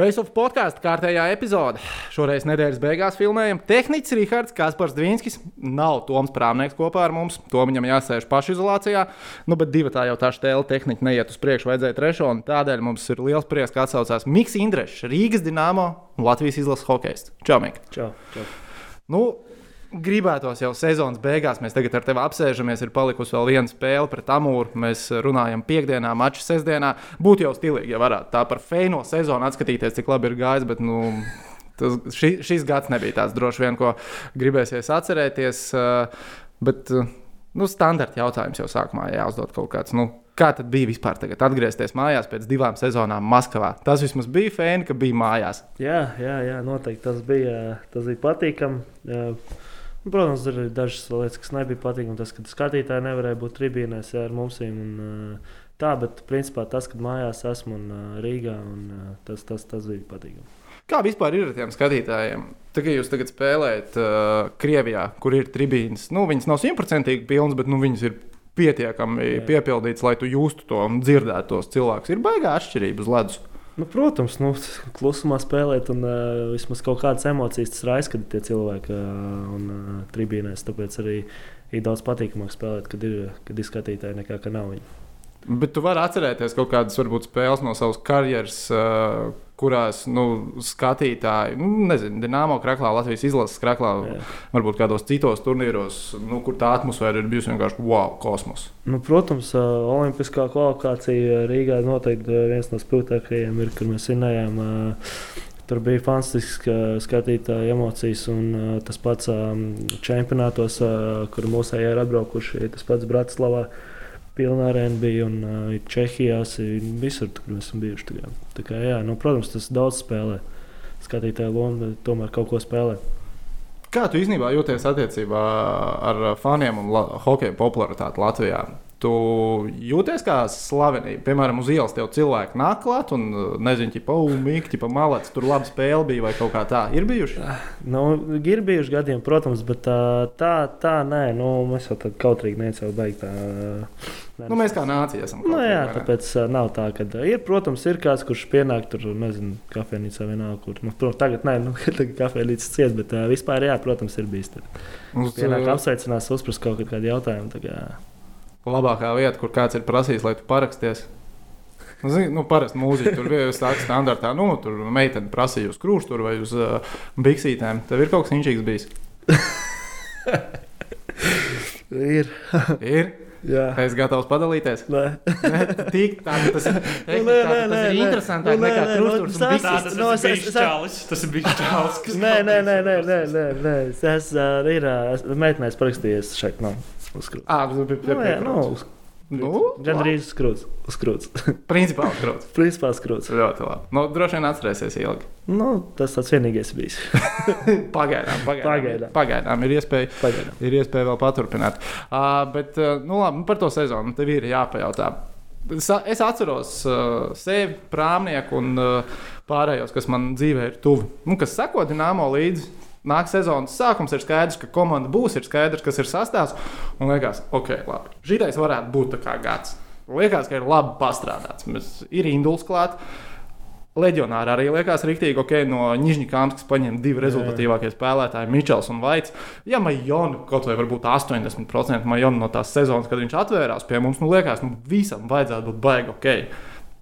Facebook podkāstu kārtējā epizode. Šoreiz nedēļas beigās filmējam tehnicis Rihards Kaspars Dvīnskis. Nav Toms Prāmnieks kopā ar mums. To viņam jāsēž pašizolācijā. Nu, bet divi tā jau tā stēla tehnika neiet uz priekšu, vajadzēja trešo. Tādēļ mums ir liels prieks, ka atsaucās Miks Indrešs, Rīgas Dienāmo un Latvijas izlases hokejs. Čau, Mik! Čau, čau. Nu, gribētos jau sezonas beigās. Mēs tagad ar tevi apsēžamies. Ir palikusi vēl viena spēle pret Amūru. Mēs runājam, piekdienā, mačā sestdienā. Būtu jau stilīgi, ja varētu tā par feino sezonu atskatīties, cik labi ir gājis. Bet, nu, tas, ši, šis gads nebija tāds droši vien, ko gribēsies atcerēties. uh, Bet, uh, nu, standarta jautājums jau sākumā jāuzdod kaut kāds. Nu, Kā tad bija vispār tagad atgriezties mājās pēc divām sezonām Maskavā? Tas vismaz bija fēni, ka bija mājās. Jā, jā, jā noteikti tas bija, tas bija patīkami. Jā. Nu, Protams, ir dažas lietas, kas nebija patīkamas. Tas, ka skatītāji nevarēja būt tribīnēs jā, ar mums. Un, tā, bet principā tas, ka mājās esmu un Rīgā, un, tas, tas, tas bija patīkami. Kā vispār ir ar tiem skatītājiem? Tagad jūs tagad spēlējat uh, Krievijā, kur ir tribīnes. Nu, viņas nav simtprocentīgi pilnas, bet nu, viņas ir pietiekami Jā. piepildītas, lai tu justu to un dzirdētu tos cilvēkus. Ir baigā atšķirība uz ledus. Nu, protams, nu, klusumā spēlēt, un uh, vismaz kaut kādas emocijas tas raisa, kad ir tie cilvēki uh, un uh, tribīnēs. Tāpēc arī ir daudz patīkamāk spēlēt, kad ir, kad ir skatītāji nekā ka nav viņi. Bet tu vari atcerēties kaut kādas varbūt spēles no savas karjeras, uh, kurās nu, skatītāji, nu, nezinu, Dienāmo krāklā, Latvijas izlases krāklā, Jā. varbūt kādos citos turnīros, nu, kur tā atmosfēra ir bijusi vienkārši wow, kosmos. Nu, protams, ā, Olimpiskā kvalifikācija Rīgā noteikti ā, viens no spilgtākajiem ir, kur mēs vinējām. ā, Tur bija fantastiski skatītāji emocijas, un ā, tas pats ā, čempionātos, ā, kur mūsu ejā ir atbraukuši, tas pats Bratislavā. Pilnā arēna bija un uh, Čehijā, visur, kur mēs esam bijuši. Kā, tā kā, jā, nu, protams, tas daudz spēlē. Skatītāja loma tomēr kaut ko spēlē. Kā tu īstenībā jūties attiecībā ar faniem un hokeja popularitāti Latvijā? Tu jūties kā slavenība. Piemēram, uz ielas tev cilvēki nāk klāt un nezinu, ķipa, oh, mīkti, pa malets, tur labi spēle bija vai kaut kā tā. Ir bijuši? Nu, ir bijuši gadiem, protams, bet tā, tā, tā nē, nu, mēs jau tādu kautrīgi neesam beigti. Nu, mēs kā nācija esam. Nu, jā, vai tāpēc nav tā, ka ir, protams, ir kāds, kurš pienāk tur, nezinu, kafejnīcā vienalga, kur. Nu, protams, tagad nē, nu, tagad kafejnīcas ciet, bet uh, vispār, jā, protams, ir bijis. Mums Pienāk uh, apsveicinās, uzprast kaut kādu jautājumu. tā Kā, labākā vieta, kur kāds ir prasījis, lai tu paraksties. Nu, zini, nu, parasti mūziķi tur bija tāds standartā, nu, tur meitene prasīja uz krūšņa vai uz uh, biksītēm. Tev ir kaut kas inčīgs bijis. ir. Ir. Jā. Es gatavs padalīties. Nē. Nē, tik, tā, tas ir, Nu, nē, nē, tas nē, ir nē. interesantāk Nu, nē, nekā nē, nu, un tas-. Tā tas No, ir es- es- čalis. Tas ir bijis čalis. Nē, nē, nē, nē, nē, nē, nē. Es esmu ir meitenēs parakstījies šeit. No, uzkrūt. Ā, tas bija Nu, jā, nu, uz, Nu, gan arī uzkrūts. Uzkrūts. Principā uzkrāts. Principā uzkrūts. Ļoti labi. Nu, droši vien atcerēsies ilgi. Nu, tas tāds vienīgais bijis. Pagaidām, pagaidām. Pagaidām. pagaidām ir iespēja Pagaidām. ir iespēja vēl paturpināt. Uh, bet, uh, nu, labi, nu, par to sezonu tev ir jāpajautā. Es atceros uh, sevi, prāmnieku un uh, pārējos, kas man dzīvē ir tuvi. Nu, kas seko dināmo līdzi. Nāk sezonas sākums, ir skaidrs, ka komanda būs, ir skaidrs, kas ir sastāvs. Un liekas, ok, labi. Šitais varētu būt tā kā gads. Liekas, ka ir labi pastrādāts. Mēs, ir induls klāts. Leģionāri arī liekas, rīktīgi, ok, no Nižņikāmas, kas paņem divi rezultatīvākie spēlētāji, Mičels un Vaits. Ja Majonu kaut vai varbūt 80% Majonu no tās sezonas, kad viņš atvērās pie mums, nu liekas, nu visam vajadzētu būt baigi ok.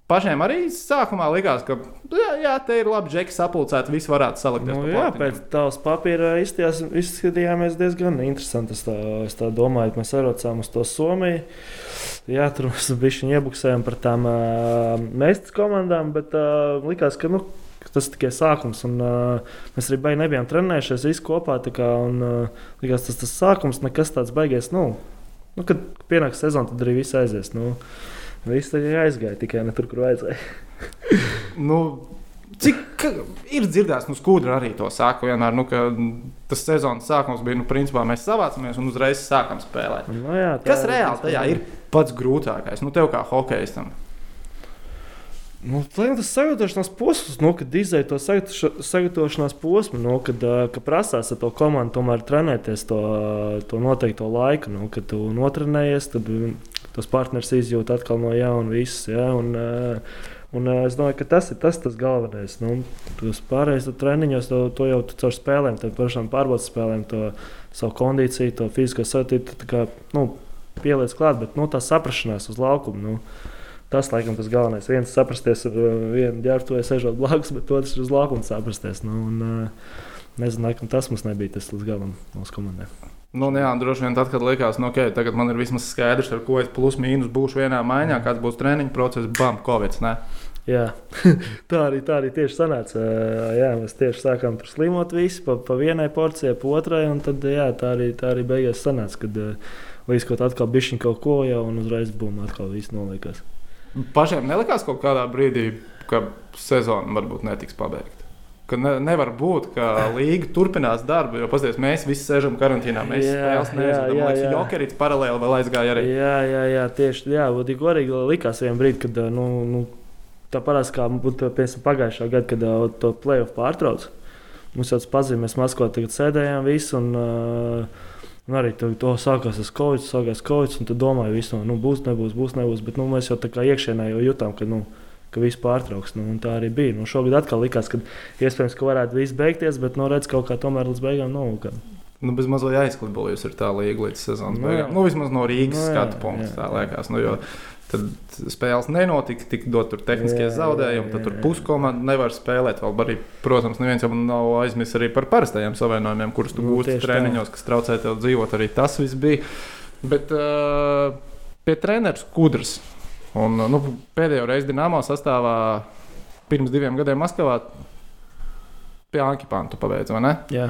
Pašiem arī sākumā likās, ka jā, jā te ir labi, džeki sapulcēti, visi varētu salikties. Nu, jā, pēc tās papīra izstījās, izskatījāmies diezgan interesanti. Es tā, es tā domāju, mēs aizbraucām uz to Somiju. Jā, tur mēs bijām iebuksējami par tām uh, mēstas komandām, bet uh, likās, ka nu, tas tikai sākums. Un, uh, mēs arī baigi nebijām trenējušies visi kopā. Kā, un, uh, likās, tas tas sākums, nekas tāds baigies. Nu, nu, kad pienāks sezona, tad arī viss aizies. Nu, Viss arī aizgāja, tikai ne tur, kur vajadzēja. Nu, cik ka- ir dzirdēts, nu, skudra arī to saka vienmēr, nu, ka tas sezonas sākums bija, nu, principā mēs savācamies un uzreiz sākam spēlēt. Nu, jā, tā Kas reāli tajā ir pats grūtākais? Nu, tev kā hokeistam. Nu, tas sagatavošanās posms, nu, kad izdeja to sagatavoša- sagatavošanās posmu, nu, kad, ā, kad prasās ar to komandu tomēr trenēties to, to noteikto laiku. Nu, kad tu notrenējies, tad tos partners izjūt atkal no jauna. Viss, ja, un, ā, Un, uh, es domāju, ka tas ir tas, tas galvenais. Nu, tos pārējos treniņos to, to jau caur spēlēm, tad pašām pārbaudas spēlēm, to savu kondīciju, to fizisko satību nu, pieliec klāt, bet nu, tā saprašanās uz laukumu. Nu, Tas, laikam, tas galvenais. Viens saprasties ar vienu ģērbtuvi, sēžot blakus, bet otrs uz laukuma saprasties. Nu, un, nezinu, laikam, tas mums nebija tas līdz galam mūsu komandai. Nu, jā, droši vien tad, kad likās, nu, ok, tagad man ir vismaz skaidrs, ar ko es plus mīnus būšu vienā maiņā, kāds būs treniņa process, bam, covid. Ne? Jā, tā arī, tā arī tieši sanāca. Jā, mēs tieši sākām tur slimot visi pa, pa vienai porcijai, pa otrai, un tad, jā, tā arī, tā arī beigās sanāca, kad līdz kaut atkal bišķiņ kaut ko jau, un uzreiz bum, atkal viss noliekās. Pašiem nelikās kaut kādā brīdī, ka sezona varbūt netiks pabeigta. Ka ne, nevar būt, ka līga turpinās darbu, jo paskatieties, mēs visi sēžam karantīnā. Mēs spēlējam, nezinu, kāda ir jokerīts paralēli vēl aizgāja arī. Jā, jā, jā tieši tā. Būtībā gorīgi likās vienā brīdī, kad nu, nu, tā parasti kā būtu pagājušā gada, kad to playoff pārtrauc. Mums jau tas pazīst, mēs Maskavā tagad sēdējām visu. Un, uh, Un arī tu, to sākās ar covid, sākās covid, un tu domāji, visu, nu, būs, nebūs, būs, nebūs. Bet nu, mēs jau tā kā iekšienē jau jutām, ka, nu, ka viss pārtrauks. Nu, tā arī bija. Nu, šogad atkal likās, ka iespējams, ka varētu viss beigties, bet nu, redz, kaut kā tomēr līdz beigām nav. Nu, bez mazliet aizklibojusi ir tā līnija līdz sezonas nu, beigām. Nu, vismaz no Rīgas nu, skatu punkta tā liekas. Nu, jo, Tad spēles nenotika, tik dot tur tehniskie jā, zaudējumi, tad tur puskomanda nevar spēlēt. Vēl arī, protams, neviens jau nav aizmirsis arī par parastajiem savienojumiem, kurus tu nu, gūsti treniņos, kas traucē tev dzīvot. Arī tas viss bija. Bet uh, pie treneris Kudras. Un, nu, pēdējo reizi Dienāmo sastāvā pirms diviem gadiem Maskavā pie Ankipāna pabeigts, vai ne? Jā.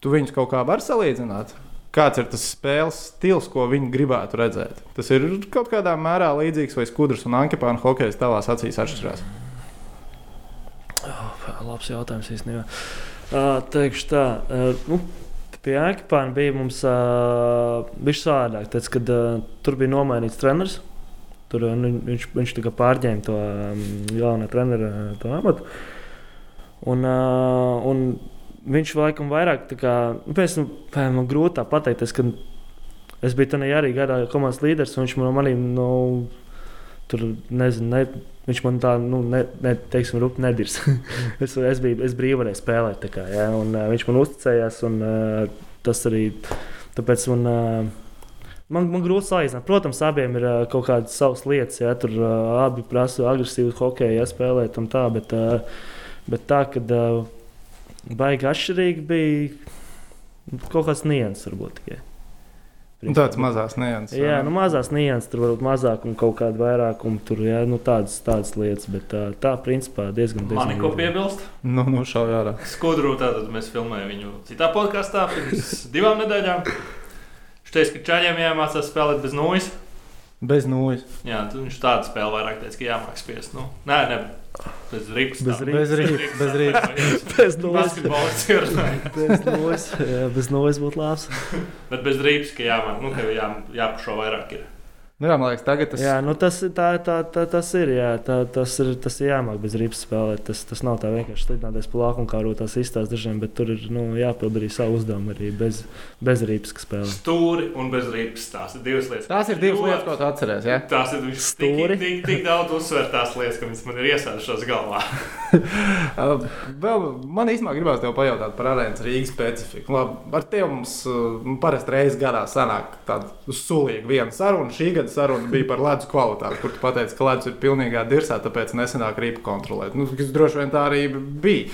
Tu viņus kaut kā vari salīdzināt? kāds ir tas spēles stils, ko viņi gribētu redzēt. Tas ir kaut kādā mērā līdzīgs, vai skudrs un ankepāna hokejs tavās acīs atšķirās. Oh, labs jautājums īstenībā. Uh, teikšu tā. Uh, nu. Pie Ankepāna bija mums uh, bija savādāk. Tad, kad uh, tur bija nomainīts treneris, tur uh, viņš, viņš pārņēma to um, jaunu treneru uh, amatu. Un, uh, un viņš laikam vairāk, kā, nu, pēc tam man grūti pateikt, es, es biju tādā arī gadā komandas līderis, un viņš man arī, nu, tur nezinu, ne, viņš man tā, nu, ne, ne, teiksim, rupi nedirs. es, es biju, es brīvi varēju spēlēt, kā, ja, un uh, viņš man uzticējās, un uh, tas arī, tāpēc man. Uh, Man, man grūti salīdzināt. Protams, abiem ir uh, kaut kādas savas lietas. Ja, tur uh, abi prasa agresīvu hokeju, ja spēlēt un tā. Bet, uh, bet tā, kad uh, baigi atšķirīgi bija kaut kāds nianses varbūt tikai. Nu, tāds mazās nianses. Jā, nu, mazās nianses, tur varbūt mazāk un kaut kāda vairāk, un tur jā, nu, tādas, tādas lietas. Bet tā, tā principā diezgan diezgan. Man ko piebilst? Nu, nu šauj ārā. Skudru tātad mēs filmējam viņu citā podkāstā pirms divām nedēļām. Teica, ka čaļiem jāmācās spēlēt bez nūjas. Bez nūjas. Jā, viņš tādu spēli vairāk teica, ka jāmāk spiest. Nu, nē, ne, Bez rīpas. Bez rīpas. Bez rīpas. Bez nulles. Bez nulles būtu labs. Bet bez rīpas, ka jāmāk, nu, ka jā, jāpušo vairāk. Ir. Nu, jā, man liekas, tagad tas, jā, nu tas, tā, tā, tā, tas ir. Jā, tā, tas ir tas ir jāmāk bez rīpas spēlēt. Tas, tas nav tā vienkārši slidināties pa laukumu, kā rūtās izstāstīt dažiem, bet tur ir nu, jāpild arī savu uzdevumu arī bez, bez rīpas spēlēt. Stūri un bez rīpas. Tās ir divas lietas. Tās ir divas lietas, ko tu atceries. Ja? Tās ir stūri. Tik, tik, tik daudz uzsver tās lietas, ka viņas man ir iesēdušās galvā. Vēl man īstenībā gribās tev pajautāt par arēnas Rīgas specifiku. Labi, ar tevi mums nu, parasti reizes gadā sanāk tāda sulīga viena saruna. Šī gada saruna bija par ledus kvalitāti, kur tu pateici, ka ledus ir pilnīgā dirzā, tāpēc nesenāk rīpu kontrolēt. Nu, kas droši vien tā arī bija.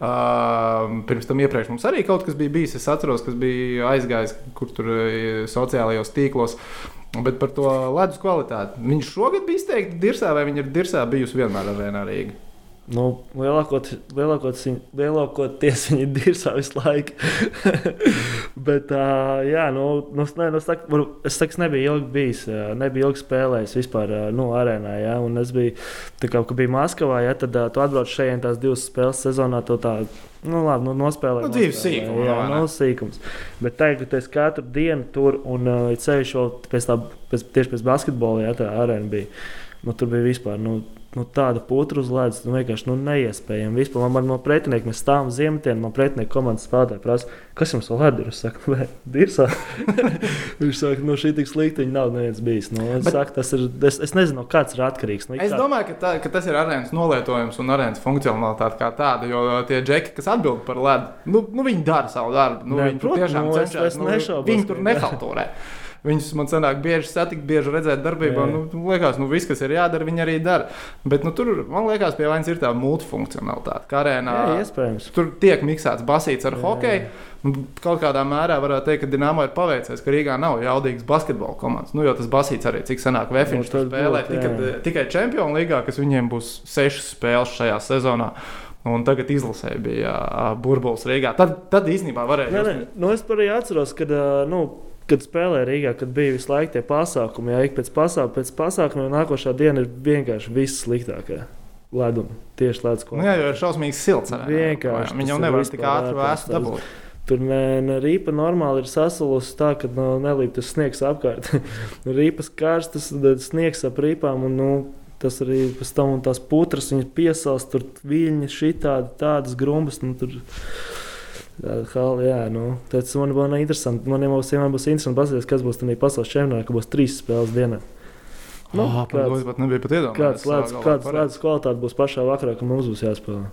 Uh, pirms tam iepriekš mums arī kaut kas bija bijis. Es atceros, kas bija aizgājis kur tur sociālajos tīklos. Bet par to ledus kvalitāti. Viņš šogad bija izteikti dirzā, vai viņa ir dirzā bijusi vienmēr ar Rēnā Rīgā? Nu, lielākoties, lielākoties, lielākoties viņi ir dirzā visu laiku. Bet, uh, jā, nu, nu, ne, nu, es saku, es nebiju ilgi bijis, nebiju ilgi spēlējis vispār nu, arēnā. Ja, un es biju, tā kā bija Maskavā, ja, tad uh, tu atbrauc šeit tās divas spēles sezonā. Nu, labi, nu, nospēlēt. Nu, dzīves sīkums. Jā, no nu, sīkums. Bet tagad, kad es katru dienu tur un uh, ceļš vēl pēc tā, pēc, tieši pēc basketbola, ja tā arēna bija, nu, tur bija vispār. Nu, nu, tāda putra uz ledus, nu, vienkārši nu, neiespējami. Vispār man, man no pretinieka mēs stāvam ziemetienā, man pretinieka komandas spēlētāji prasa, kas jums vēl ir? Es saku, nē, dirsā. Viņš saka, nu, šī tik slikta viņa nav neviens bijis. Nu, es, Bet- saku, tas ir, es, es nezinu, kāds ir atkarīgs. Nu, Es kā- domāju, ka, tā, ka tas ir arēnas nolietojums un arēnas funkcionalitāte kā tāda. Jo tie džeki, kas atbild par ledu, nu, nu viņi dara savu darbu. Nu, Nē, viņi protams, tiešām nu, cenšas. Nu, viņi tur nehalturē. Viņus man sanāk bieži satikt, bieži redzēt darbībā. Jā. Nu, liekas, nu, viss, kas ir jādara, viņi arī dara. Bet nu, tur, man liekas, pie vainas ir tā multifunkcionalitāte. Kā arēnā Jā, iespējams. tur tiek miksēts basīts ar Jā. hokeju. Un Kaut kādā mērā varētu teikt, ka Dienāmo ir paveicies, ka Rīgā nav jaudīgas basketbola komandas. Nu, jo tas basīts arī cik senāk Vēfiņš Nu, tur tas spēlē būtu, tikai, jā. tikai Čempionu līgā, kas viņiem būs sešas spēles šajā sezonā. Un tagad izlasē bija burbulis Rīgā. Tad, tad īstenībā varēja. Nē, nē, nu es arī atceros, kad, ā, nu, kad spēlēju Rīgā, kad bija visu laiku tie pasākumi. Jā, ik pēc pasākumiem, pēc pasākumiem nākošā diena ir vienkārši viss sliktākā. Leduma, tieši ledus Nu, jā, jo ir šausmīgi silts. Vienkārši Viņi jau nevar tik ātri vēstu dabūt. Tur ne, rīpa normāli ir sasalusi tā, ka nu, nelīp tas sniegs apkārt. Rīpas karstas, tad sniegs ap rīpām. Un, nu, Tas arī pēc tam tās putras, viņas piesals, tur viļņi, šitādi, tādas grumbas. Nu, tur, hal, jā, nu, tas man būs interesanti. Man jau vienmēr būs interesanti paskatīties, kas būs tajā pasaules čempionātā, ka būs trīs spēles dienā. Nu, oh, kāds- pat nebija pat iedomājies. Kāds ledus, kāds ledus kvalitāte būs pašā vakarā, kad mums būs jāspēlē?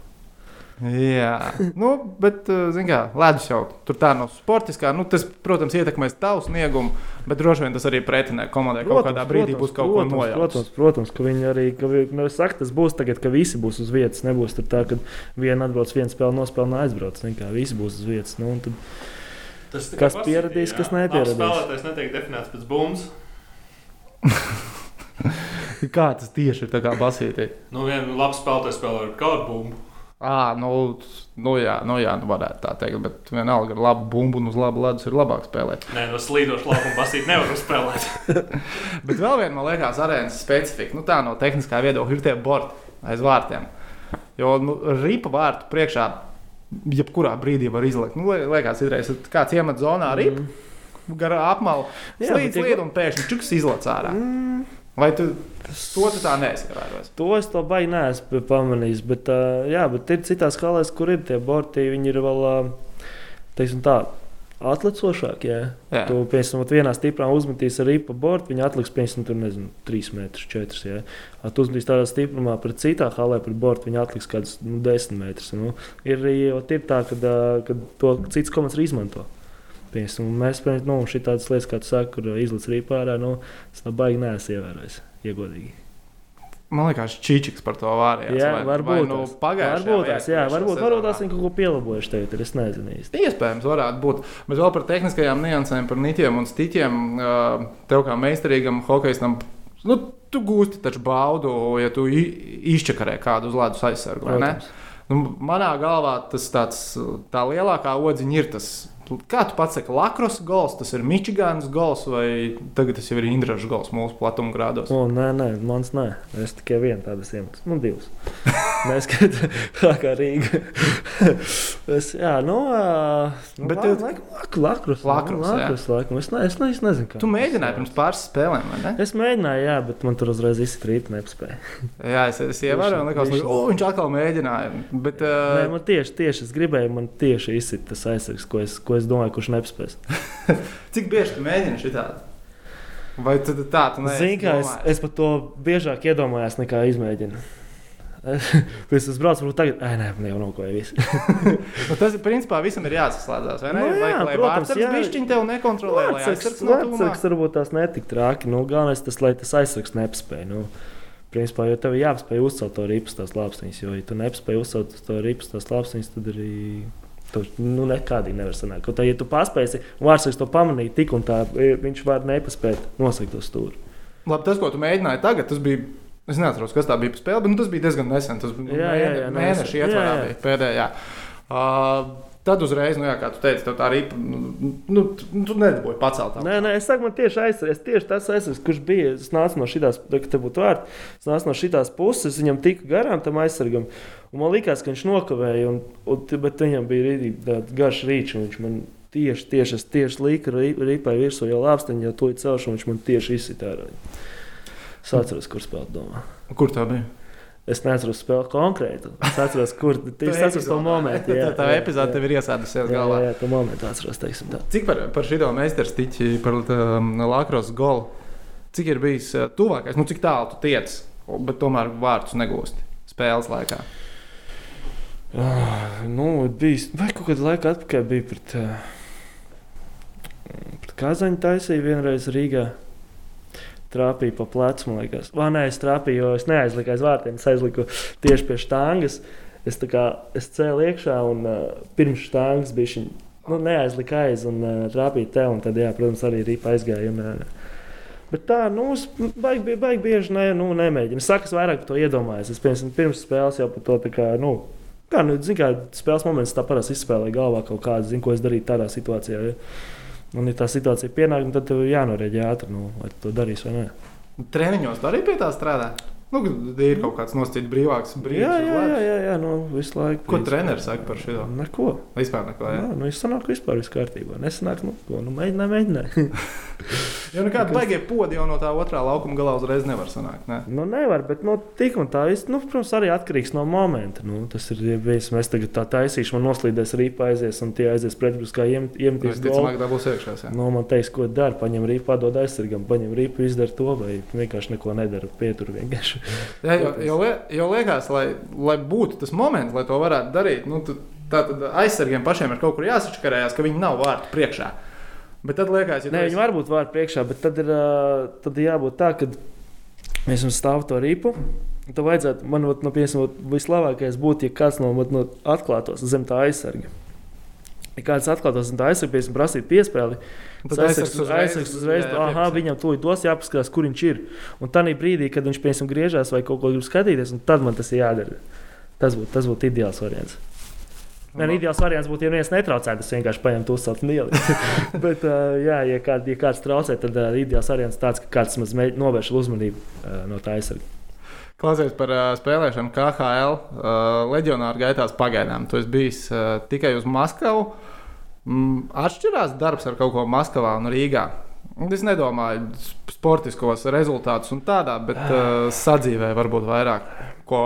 Jā, nu, bet, zināmā mērā, ledus jau tur tā nav sportiskā. Nu, tas, protams, ietekmēs tavu sniegumu, bet droši vien tas arī pretinieku komandai kaut kādā brīdī būs kaut protams, ko nojauts. Protams, protams, ka viņi arī, ka vi, nu, es saku, tas būs tagad, ka visi būs uz vietas. Nebūs tur tā, ka viena atbrauc, viena spēle nospēlē, aizbrauc. Kā, Visi būs uz vietas. Nu, un tad, Tas Kas pieradīs, jā. kas nepieradīs. Spēlētājs netiek definēts pēc bumbas. Kā tas tieši ir tā kā basītī? Nu, viens labs spēlētājs spēlē ar kādu bumbu. À, nu, nu, jā, nu, jā, nu, varētu tā teikt, bet vienalga ar labu bumbu un uz labu ledus ir labāk spēlēt. Nē, no slīdoša laukuma basīt nevar spēlēt. Bet vēl viena, man liekas, arēnas specifika, nu, tā no tehniskā viedokļa ir tie borti aiz vārtiem. Jo nu, ripa vārtu priekšā, jebkurā brīdī var izlikt. Nu, li- liekas, izreiz kāds iemet zonā ripu, mm. garā apmalu, Jā, slīd, un pēkšņi čuks izlaiž ārā. mm, Vai tu to tu tā neesi ievērojis? to es to baigi neesmu pamanījis. Bet, uh, jā, bet ir citās halēs, kur ir tie borti. Viņi ir vēl uh, teiksim, tā. Atlicošāk. Jā. Tu, piemēram, vienā stiprā uzmetīs ar ripu bortu, viņa atliks, piemēram, tur, nezinu, 3 metrus, 4. Jā. A Tu uzmetīs tādā stiprumā, pret citā halē, pret bortu, viņa atliks kaut kādus nu, 10 metrus. Nu. Ir ir tā, ka to cits komandas arī izmanto. Piemēram, un mēs spējam, nu, tādas lietas, kā tu saki, kur izlaiž rīpā nu, es tā baigi neesmu ievērojis, iegodīgi. Man liekas, Čičiks par to vārījās. Jā, vai, varbūt vai nu pagājušajā Varbūt tās, jā, varbūt, varbūt tās viņi kaut ko pielabojuši tagad, es nezinu īsti. Iespējams, varētu būt. Bet vēl par tehniskajām niansēm, par nitiem un stiķiem. Tev kā meistarīgam hokeistam, nu, tu gūsti taču baudu, ja tu izčakarē kādu uz ledus aizsargu. Nu, manā galvā tas tāds, tā lielākā odziņa ir tas. Kā tu pats saki, Lakros gols, tas ir Mičigānas gols, vai tagad tas jau ir Indraša gols mūsu platuma grādos? O, nē, nē, mans nē. Es tikai vienu tādu iemeslu. Nu, divus. Neskatās, kā, Rīga. es, jā, nu, nu Bet tu- tu lakrus. Lakros, jā. lakrus, laikam. Es, ne, es, ne, es nezinu, kā. Tu mēģināji pirms pāris spēlēm, vai ne? Es mēģināju, jā, bet man tur uzreiz izkrīt, nespēja. Jā, es, es ievēroju, un likās, ka viņš atkal mēģināja. Bet, Nē, uh, man tieši, tieši es gribēju, man tieši izsit tas aizsargs, ko es, ko es domāju, kurš nespēs. cik bieži tu mēģini šitādi? Vai tu tā, tu neesi Zini, kā es, es par to biežāk iedomājos, nekā izmēģinu. Pēc tam braucu, varbūt tagad, ah, nē, man jau nav ko jau viss. Nu, tas ir principā visam ir jāsaslēdzās. vai Ne? Nu, jā, lai protams, jā. bišķiņ tev nekontrolē, lai aizsargs no tūmā. Varbūt tās netik traki. Nu, galvenais tas, lai tas aizsargs nespēj. Nu, principā, jo tev jāspēj uzcelt to ripas tās lāpstiņas, jo, ja tu nespēj uzcelt to ripas tās lāpstiņas, tad arī. Tu nu, nekādīgi nevar sanākt. Kaut kā, ja tu paspēsi, un vārdsargs to pamanīja tik un tā, viņš var nepaspēt nosegt to stūri. Labi, tas, ko tu mēģināji tagad, tas bija. Es neatceros, kas tā bija par spēli, bet nu, tas bija diezgan nesen. Tas bija Jā, jā, jā, nesen. ietvarā, bija pēdējā. Uh, tad uzreiz, nu, jā, kā tu teici, tā arī nu, nu, tu, tu nedabūji pacelt. Nē, nē, es saku, man tieši aizsargs, tieši tas aizsargs, kurš bija. Es nācu no šīs, kad te būtu vārds, es nācu no šīs puses, es viņam tiku garām tam aizsargam. Un man liekas, ka viņš nokavēja, un, un, bet viņam bija arī tāds garš rīčs. un Viņš man tieši, tieši, tieši liku ripai virsū, jau lāpstiņā, to ir celšu, un viņš man tieši izsita ārā. Es atceros, kur spēlēt domā. Kur tā bija? Es neatceros spēli konkrēti. Es atceros, kur tas atceros to epizodē, momentu. Tā, tā epizode tev ir iesēdusies jā, galvā. jā, jā, to momentu atceros. Cik par, par šo meistarstiķi, par um, Lakros golu? Cik ir bijis uh, tuvākais, nu cik tālu tu tiec, bet tomēr vārdus negūsti spēles laikā? Ah, nu, bijis, vai kaut kādā laikā atpakaļ bija pret, uh, pret Kazaņu taisīju vienreiz Rīgā. Trāpīja pa plecu, man liekas. Vai nē, es trāpīju, jo es neaizliku aiz vārtiem. Es aizliku tieši pie štāngas. Es, kā, es cēlu iekšā un uh, pirms štāngas bija šī. Nu, neaizlika aiz un uh, trāpīja te. Un tad, jā, protams, arī rīpa aizgāja. Un, uh, bet tā, nu, es baigi, baigi bieži ne, nu, nemēģinu. Es saku, es vairāk par to iedomājos. Es pirms, pirms spēles jau par to tā kā, nu, kā, nu, zin, kā spēles moments tā parasti izspēlēja galvā kaut kādu, zinu, ko es darītu tādā situācijā. Ja? Un, ja tā situācija pienāk, nu, tad tev ir jānorēģē ātri, nu, vai tu to darīsi vai nē. Treniņos arī pie tā strādā. Nu, ir kaut kāds nosacīts brīvāks brīdis. Jā, jā, jā, jā, jā nu, visu laiku. Ko treneris saka par šo? Neko. Vispār neko. Jā, Jā, nu, es sanāku vispār viss kārtībā. Nesanāk, nu, ko, nu, mēģinā, mēģinā. jo nekāda baigie podi jau no tā otrā laukuma galā uzreiz nevar sanākt. Ne? nu, nevar, bet, nu, tik un tā, viss, nu, protams, arī atkarīgs no momenta. Nu, tas ir, ja bijis, mēs tagad tā taisīšu, man noslīdēs rīpa aizies, un tie aizies pretbruskā iemetīs golu. Visticamāk, dabūs iekšā. Jā. Nu, man teiks, ko dara. Paņem rīpu, padod aizsargam, paņem rīpu, izdara to, vai vienkārši neko nedara. Pietur vienkārši. Jā, jo, jo, jo liekas, lai, lai būtu tas moments, lai to varētu darīt, nu, tad aizsargiem pašiem ir kaut kur jāsačakarējās, ka viņi nav vārtu priekšā. Bet tad liekas, ja Nē, tu viņi var būt vārdu priekšā, bet tad ir, tad ir jābūt tā, ka mēs jums stāvam to ripu. un Tad vajadzētu, man ot, no, piemēram, ot, vislabākais būtu, ja kāds no, ot, no atklātos zem tā aizsarga. Ja kāds atklātos zem tā aizsarga, piemēram, prasīt piespēli, Un tad aizsargs uzreiz- aizsargs uzreiz, jā, ah, pieprasa. viņam tūlīt dos jāpaskatās, kur viņš ir. Un tā brīdī, kad viņš, piemēram, griežās vai kaut ko grib skatīties, un tad man tas ir jādara. Tas būtu būt ideāls variants. Nē, ideāls variants būtu, ja neviens netraucētu, tas vienkārši paņemt uzsākt un ielikt. Bet, uh, jā, ja, kād, ja kāds traucē, tad uh, ideāls variants tāds, ka kāds maz novērš uzmanību uh, no tā aizsarga. Klausies par uh, spēlēšanu KHL. Uh, leģionāru gaitās pagaidām. Tu esi bijis uh, tikai uz Maskavu. Mm, atšķirās darbs ar kaut ko Maskavā un Rīgā. Es nedomāju sp- sportiskos rezultātus un tādā, bet uh, sadzīvē varbūt vairāk. Ko,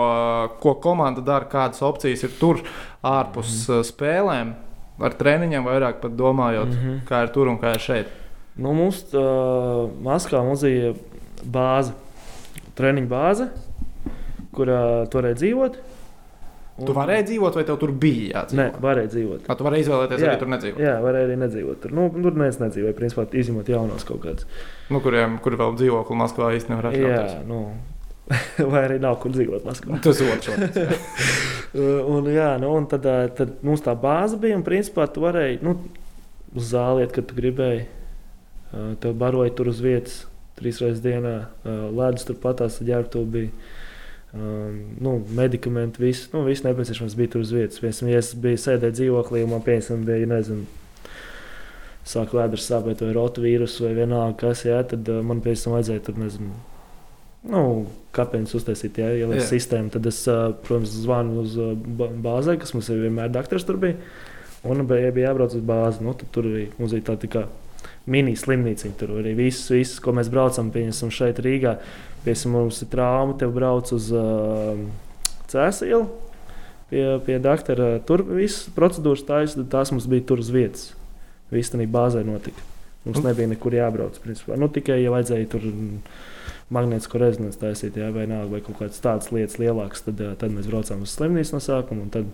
ko komanda dara, kādas opcijas ir tur ārpus uh, spēlēm, ar treniņiem vairāk pat domājot, mm -hmm. kā ir tur un kā ir šeit. Nu, mums uh, Maskavā mums bija bāze, treniņa bāze, kurā toreiz dzīvot. Un- Tu varēji dzīvot, vai tev tur bija jādzīvot? Nē, varēja dzīvot. Kā tu vari izvēlēties, Jā. arī tur nedzīvot. Jā, varēja arī nedzīvot. Tur, nu, tur neviens nedzīvoja. Principā izņemot jaunos kaut kādus. Nu, kuriem kur vēl dzīvokli Maskavā īstenībā nevar atļauties. Jā, nu, vai arī nav kur dzīvot Maskavā. Tas otrs. Un, jā, nu, un tad, tad mums tā bāze bija. Un, principā, tu varēji nu, uz zāli iet, kad tu gribēji. Tev baroja tur uz vietas trīs reizes dienā. Ledus turpat tās ģērbtu bija. Um, nu, medikamenti, viss, nu, viss nepieciešams bija tur uz vietas. Piemēram, ja es biju sēdējis dzīvoklī, un man piemēram, bija, nezinu, sāk vēders sāpēt, vai rotu vīrusu, vai vienalga, kas, jā, tad uh, man tam vajadzēja tur, nezinu, nu, kāpēc uztaisīt, ja ir Jā. sistēma. Tad es, uh, protams, zvanu uz ba- bāzē, kas mums ir vienmēr doktors tur bija. Un bija, bija jābrauc uz bāzi. Nu, tur arī mums bija tāda tā kā mini slimnīca. Tur arī viss, viss, ko mēs braucam, pieņemsim šeit Rīgā. Piemēram, mums ir trauma, tev brauc uz uh, Cēsu ielu. Pie, pie doktora tur viss procedūras tad tās mums bija tur uz vietas. Viss tajā bāzē notika. Mums Nu. nebija nekur jābrauc. Principā. Nu, tikai, ja vajadzēja tur mm, magnētisko rezonanci taisīt, jā, vai, nā, vai kaut kādas tādas lietas lielākas, tad, tad mēs braucām uz slimnīcu no sākuma. un Tad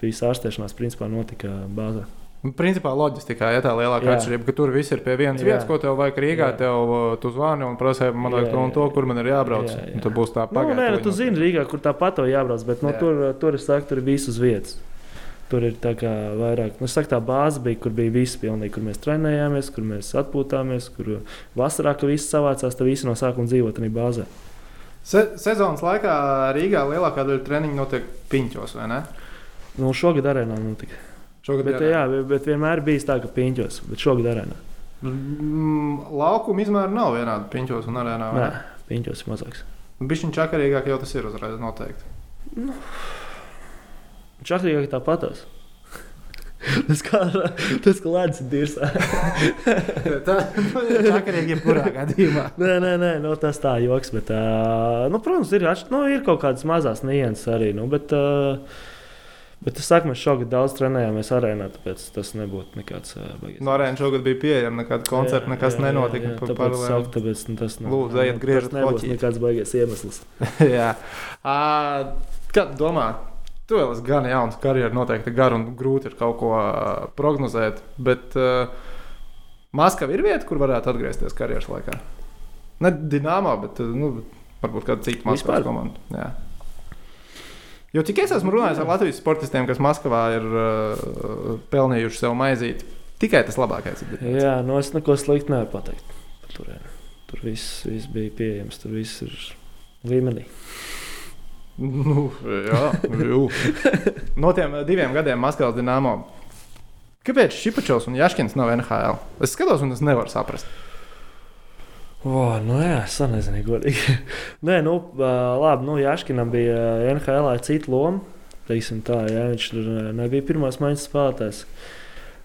viss ārstēšanās principā notika bāzē. Nu, Principā loģistikā ir tā lielākā Jā. atšķirība, ka tur viss ir pie vienas Jā. vietas, ko tev vajag Rīgā. Jā. Tev tu zvani un prasa, man vajag Jā, to un to, kur man ir jābrauc. Jā, jā. Un Tad būs tā Nu, pagaidām. nē, nu, tu zini, Rīgā, kur tāpat tev jābrauc, bet nu, Jā. tur, tur es saku, tur ir viss uz vietas. Tur ir tā kā vairāk, nu, saku, tā bāze bija, kur bija viss pilnīgi, kur mēs trenējāmies, kur mēs atpūtāmies, kur vasarā, kad viss savācās, tad visi no sākuma dzīvo tajā bāzē. Se sezonas laikā Rīgā lielākā daļa treniņu notiek piņķos, vai ne? Nu, šogad arēnā notika. Šogad Bet, jā, bet, vienmēr bijis tā, ka piņķos, bet šogad arēnā. Mm, Laukuma izmēra nav vienāda piņķos un arēnā. Nē, ne? piņķos ir mazāks. Bišķiņ čakarīgāk jau tas ir uzreiz noteikti. Čakrīgāk tāpatās. tas, kā, tas ledus ir. Tā ir čakarīgi jebkurā gadījumā. nē, nē, nē nu, tas tā joks. Bet, uh, nu, protams, ir, nu, ir kaut kādas mazas nianses arī. Nu, bet, uh, Bet es saku, mēs šogad daudz trenējāmies arēnā, tāpēc tas nebūtu nekāds baigies. No arēnas šogad bija pieejama, nekāda koncerta, nekas nenotika. pa Tāpēc, paralēli. saku, tāpēc nu, tas nav. Lūdzu, ejiet, griežat Tas nebūs hoķīt. nekāds baigies iemesls. Jā. Uh, tu domā? Tu vēl esi gan jauns, karjeras noteikti gara un grūti ir kaut ko uh, prognozēt. Bet uh, Maskava ir vieta, kur varētu atgriezties karjeras laikā. Ne Dienāmā, bet uh, nu, varbūt kāda cita Maskavas komanda. Jā. Jo cik es esmu runājis ar Latvijas sportistiem, kas Maskavā ir uh, pelnījuši sev maizīti, tikai tas labākais ir. Jā, nu es neko sliktu nevaru pateikt. turieni. Tur viss, viss bija pieejams, tur viss ir līmenī. Nu, jā, jū. no tiem diviem gadiem Maskavas dīnāmo. Kāpēc Šipačovs un Jaškins nav NHL? Es skatos, un es nevaru saprast. O, nu jā, es nezinu, godīgi. Nē, nu, labi, nu, Jaškinam bija NHL cita loma. Tā, jā, viņš tur nebija pirmās maiņas spēlētājs.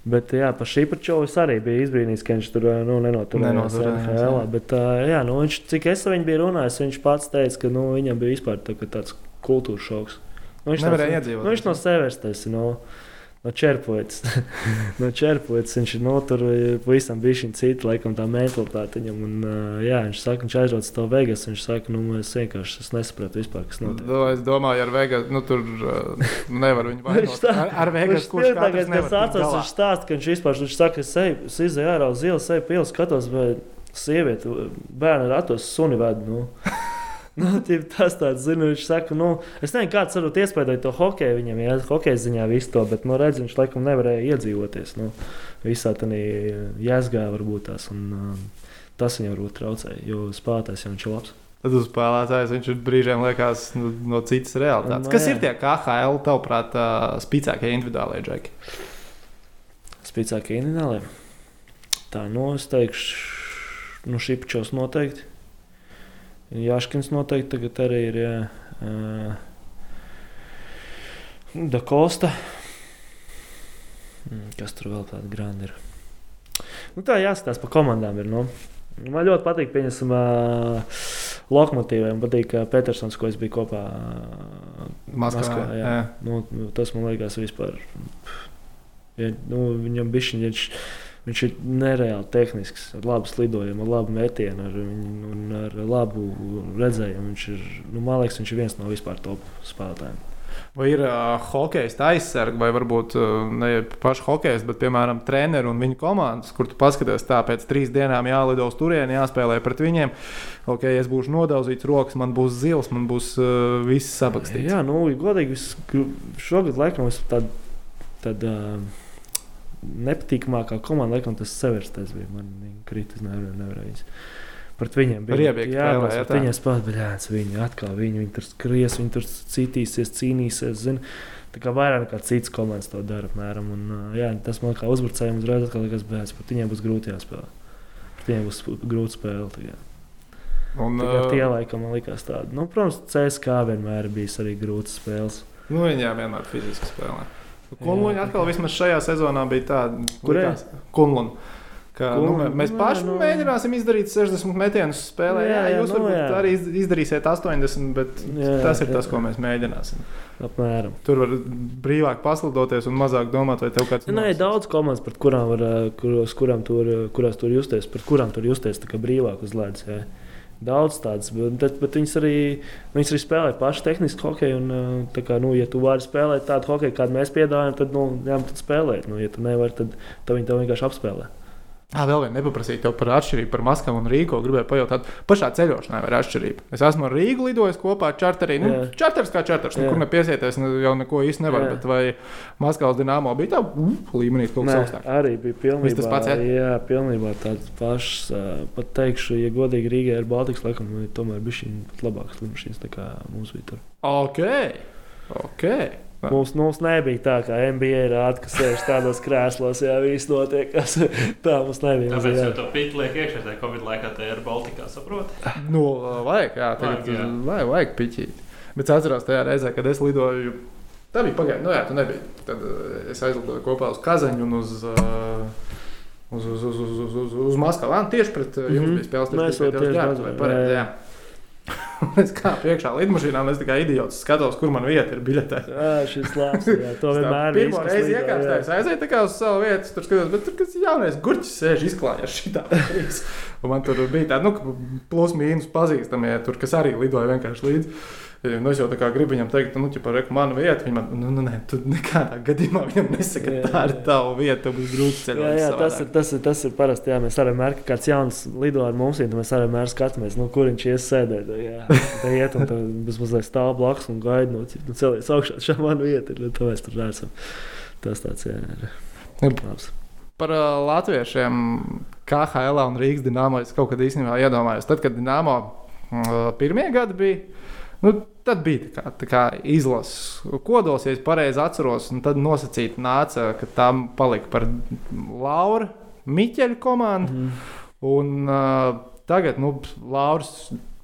Bet, jā, par Šipačovu es arī biju izbrīnījis, ka viņš tur nu, nenoturējās NHL. jā. Bet, jā, nu, viņš, cik es ar viņu biju runājis, viņš pats teica, ka nu, viņam bija vispār tā, tāds kultūras šoks. Nu, viņš Nevarēja iedzīvot. Nu, viņš no sevis tas ir. No, No Čerpovics. no Čerpovics viņš ir no tur pavisam bija šī cita, laikam, tā mentalitāte viņam. Un, uh, jā, viņš saka, viņš aizrauc to Vegas. Viņš saka, nu, es vienkārši es nesapratu vispār, kas notiek. Nu, es domāju, ar Vegas, nu, tur uh, nevar viņu vainot. Ar, ar Vegas, kurš atceras, galā. viņš stāsta, ka viņš vispār, viņš saka, es eju, es izēju ārā uz ielas, eju pils, skatos, vai sieviete, bērni ratos suni ved. Nu. Nu, tas tāds, zinu, viņš saka, nu, es nezinu, kāds varbūt iespēja to hokeju viņam, ja hokeja ziņā visu to, bet, nu, redz, viņš laikam nevarēja iedzīvoties, nu, visā tādā jēzgā varbūt tās, un um, tas viņam varbūt traucēja, jo spēlētājs jau viņš ir labs. Tad uz spēlētājs viņš brīžiem liekas nu, no citas realitātes. Nu, Kas jā. ir tie KHL, tavuprāt, uh, spēcīgākie individuālie džeki? Spēcīgākie individuāli. Tā, nu, es teikšu, nu, Šipačos noteikti. Jāškins noteikti tagad arī ir. Jā. Uh, Da Costa. Mm, Kas tur vēl tāda grāmata ir? Nu, tā jāskatās pa komandām. Ir, nu. Man ļoti patīk, pieņemsim, uh, lokomotīviem. Man patīk uh, Petersons, ko es biju kopā. Uh, Maskavā, jā. jā. Nu, tas man liekas vispār. Ja, nu, viņam bišķiņ, viņš, viņš ir nereāli tehnisks, ar labu slidojumu, ar labu metienu, ar, un ar labu redzējumu. Viņš ir, nu, man liekas, viņš ir viens no vispār top spēlētājiem. Vai ir uh, hokeja aizsargi, vai varbūt uh, ne paši hokeja, bet, piemēram, treneri un viņu komandas, kur tu paskaties, tā pēc trīs dienām jālido uz turieni, jāspēlē pret viņiem. Ok, es būšu nodauzīts rokas, man būs zils, man būs uh, viss sabakstīts. Jā, nu, godīgi, šogad laikam es tādu. Tad, uh, Nepatīkamākā komanda, laikam, tas Severstais bija. Man viņa kritis, nevarēja. nevarēja viņas- Pret viņiem Par iebiegu jā, spēlē, tas jā, pret tā? viņiem spēlēt, bet jā, viņi atkal, viņi, viņi tur skries, viņi tur citīsies, cīnīsies. Zin. Tā kā vairāk nekā citas komandas to dara. Apmēram, un, jā, tas man kā uzbrucējiem uzreiz atkal liekas bēdas. Pat viņiem būs grūti jāspēlē. Pat viņiem būs grūti spēlēt. Un, Tā kā uh, tie laikam man likās tādi. Nu, protams, CSK vienmēr ir bijis arī grūts spēles. nu, viņiem vienmēr fiziski spēlē. Jā, Kunluņa atkal kā- vismaz šajā sezonā bija tāda, Kurē? Kunluņa. Ka, nu, mēs nu, paši jā, nu. mēģināsim izdarīt 60 metienus spēlē. Jā, Jā, jā, jā, jūs nu, varbūt jā. arī iz- izdarīsiet 80, bet Jā, tas ir jā. tas, ko mēs mēģināsim. Apmēram. Tur var brīvāk paslidoties un mazāk domāt, vai tev kāds Nē, ir daudz komandas, kurām var, ā, kuros, kurām tur, kurās tur justies, pret kurām tur justies kā brīvāk uz ledus. Daudz tādas, bet, bet, viņas, arī, viņas arī spēlē pašu tehnisku hokeju. Un, tā kā, nu, ja tu vari spēlēt tādu hokeju, kādu mēs piedāvājam, tad, nu, jā, tad spēlēt. Nu, ja tu nevari, tad, tad viņi tev vienkārši apspēlē. Jā, vēl viena nepaprasīja tev par atšķirību par Maskavu un Rīgu. Gribēju pajautāt, pašā ceļošanā ir atšķirība. Es esmu ar Rīgu lidojis kopā ar čarterī. Nu, Jā. čarters kā čarters, Jā. nekur nepiesieties, ne, jau neko īsti nevar. Jā. Bet vai Maskavas dīnāmo bija tā uh, līmenī kaut kas Nē, augstāk? arī bija pilnībā, Viss tas pats, jā? jā, pilnībā tāds pašs. Pat teikšu, ja godīgi Rīgā ir Baltikas, laikam, nu, tomēr bija šī labākas lidmašīnas nekā mums bija tur. Ok. Okay. Mums, mums nebija tā, kā NBA rāda, ka sēž tādos krēslos, ja viss notiek. Kas, tā mums nebija. Mums Tāpēc jau to pīķi liek iekšā tajā Covid laikā, tā ir Baltikā, saproti? Nu, vajag, jā, tagad Vajag, jā. vajag, vajag piķīt. Bet es atceros tajā reizē, kad es lidoju Tā bija pagaidām, nu jā, tu nebija. Tad uh, es aizlidoju kopā uz Kazaņu un uz. Uh, Uz, uz, uz, uz, uz, uz, uz Maskavu. Tieši pret uh, jums Mhm. bija spēles. Mēs tieši Maskavā, pareizi. jā, Jā. es kā priekšā lidmašīnā, un es tikai idiots skatos, kur man vieta ir biļetē. Jā, šis labs. Jā, to vienmēr kas reizi lido, iekāpstājos, aizēju tā kā uz savu vietu, tur skatos, bet tur kas jaunais gurķis sēž izklājās šitā. Un man tur bija tāda, nu, plus mīnus pazīstamie, tur, kas arī lidoja vienkārši līdzi. Nu, es jau tā kā gribu viņam teikt, nu, ja par manu vietu, viņa man, nu, nu, nē, tu nekādā gadījumā viņam nesaka, Jā, ka tā ir jā. tava vieta, būs grūti Jā, ceļot. jā tas, ir, tas, ir, tas ir parasti. Jā, mēs arī mērķim, ka kāds jauns lido ar mums, un mēs arī mērķim skatāmies, nu, kur viņš ies sēdēt. Jā, tā iet, un bez mazliet stāv blakus un gaida, nu, cik nu, celies augšā. Šā man vieta ir, nu, to mēs tur redzam. Tas tāds, jā, ir Jā. labs. Par uh, latviešiem KHL un Rīgas dīnāmo es kaut kad īstenībā iedomājos. Tad, kad dīnāmo uh, pirmie gadi bija, nu, tad bija tā kā, tā kā izlases kodols, ja es pareizi atceros. Tad nosacīti nāca, ka tam palika par Laura Miķeļa komandu. Mhm. Un uh, tagad, nu, Lauris,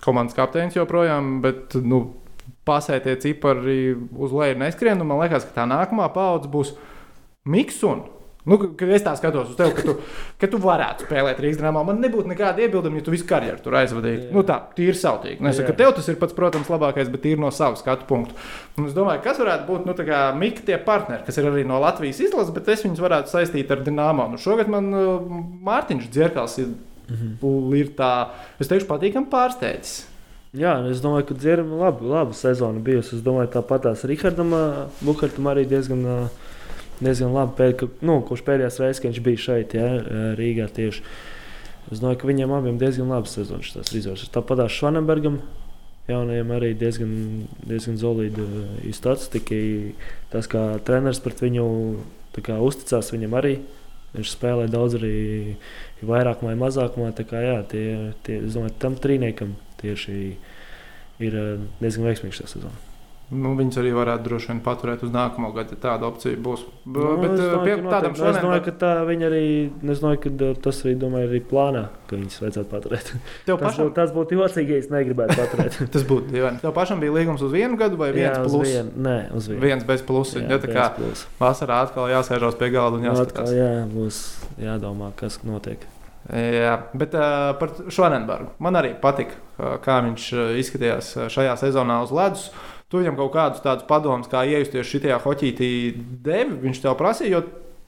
komandas kapteinis joprojām, bet, nu, pasētie cipari uz leju neskrien. Man liekas, ka tā nākamā paudze būs Miksuna. Nu, kad es tā skatos uz tevi, ka tu, ka tu varētu spēlēt Rīgas dīnāmā, man nebūtu nekāda iebilduma, ja tu visu karjeru tur aizvadīji. Jā. Nu, tā, tīri sautīgi. Nesaku, ka Jā. tev tas ir pats, protams, labākais, bet tīri no savas skatu punktu. Un es domāju, kas varētu būt nu, Mika tie partneri, kas ir arī no Latvijas izlases, bet es viņus varētu saistīt ar Dienāmo. Nu, šogad man uh, Mārtiņš Dzirkals ir, Mhm. ir tā, es teikšu, patīkami pārsteidzis. Jā, nu, es domāju, ka dzirama laba, laba sezona bijusi. Es domāju, tāpat tās Rihardam ā, Bukartam arī diezgan, ā, diezgan labi. Pēd, ka, nu, kurš pēdējās reizes, kad viņš bija šeit, ja, Rīgā tieši. Es domāju, ka viņiem abiem diezgan labs sezonas šis resurss. Tāpat tās Švanenbergam. Jaunajiem arī diezgan, diezgan solīda statistika. Tas, kā treneris pret viņu kā, uzticās, viņam arī viņš spēlē daudz, arī vairāk vai mazāk. Kā jā, tie, tie, es domāju, tam trīniekam tieši ir eh, diezgan veiksmīgs šī sezona. Nu, viņus arī varētu droši vien paturēt uz nākamo gadu, ja tāda opcija būs. B Nu, bet es uh, domāju, pie tādam noteikti. Es domāju, šodien, ka tā viņi arī, es domāju, ka uh, tas arī, domāju, arī plānā, ka viņus vajadzētu paturēt. tev Tas pašam, būtu, tas būtu jocīgi, ja es negribētu paturēt. tas būtu dīvaini. Tev pašam bija līgums uz vienu gadu vai viens Jā, plus? vienu. Nē, uz vienu. Viens bez plusa. Ja, tā kā plus. vasarā atkal jāsēžās pie galda un Nu, jāskatās. atkal, jā, būs jādomā, kas notiek. Jā, bet uh, par Švanenbergu man arī patika, uh, kā viņš uh, izskatījās uh, šajā sezonā uz ledus. Tu viņam kaut kādus tādus padomus, kā iejusties šajā hoķītī, devi. Viņš tev prasīja, jo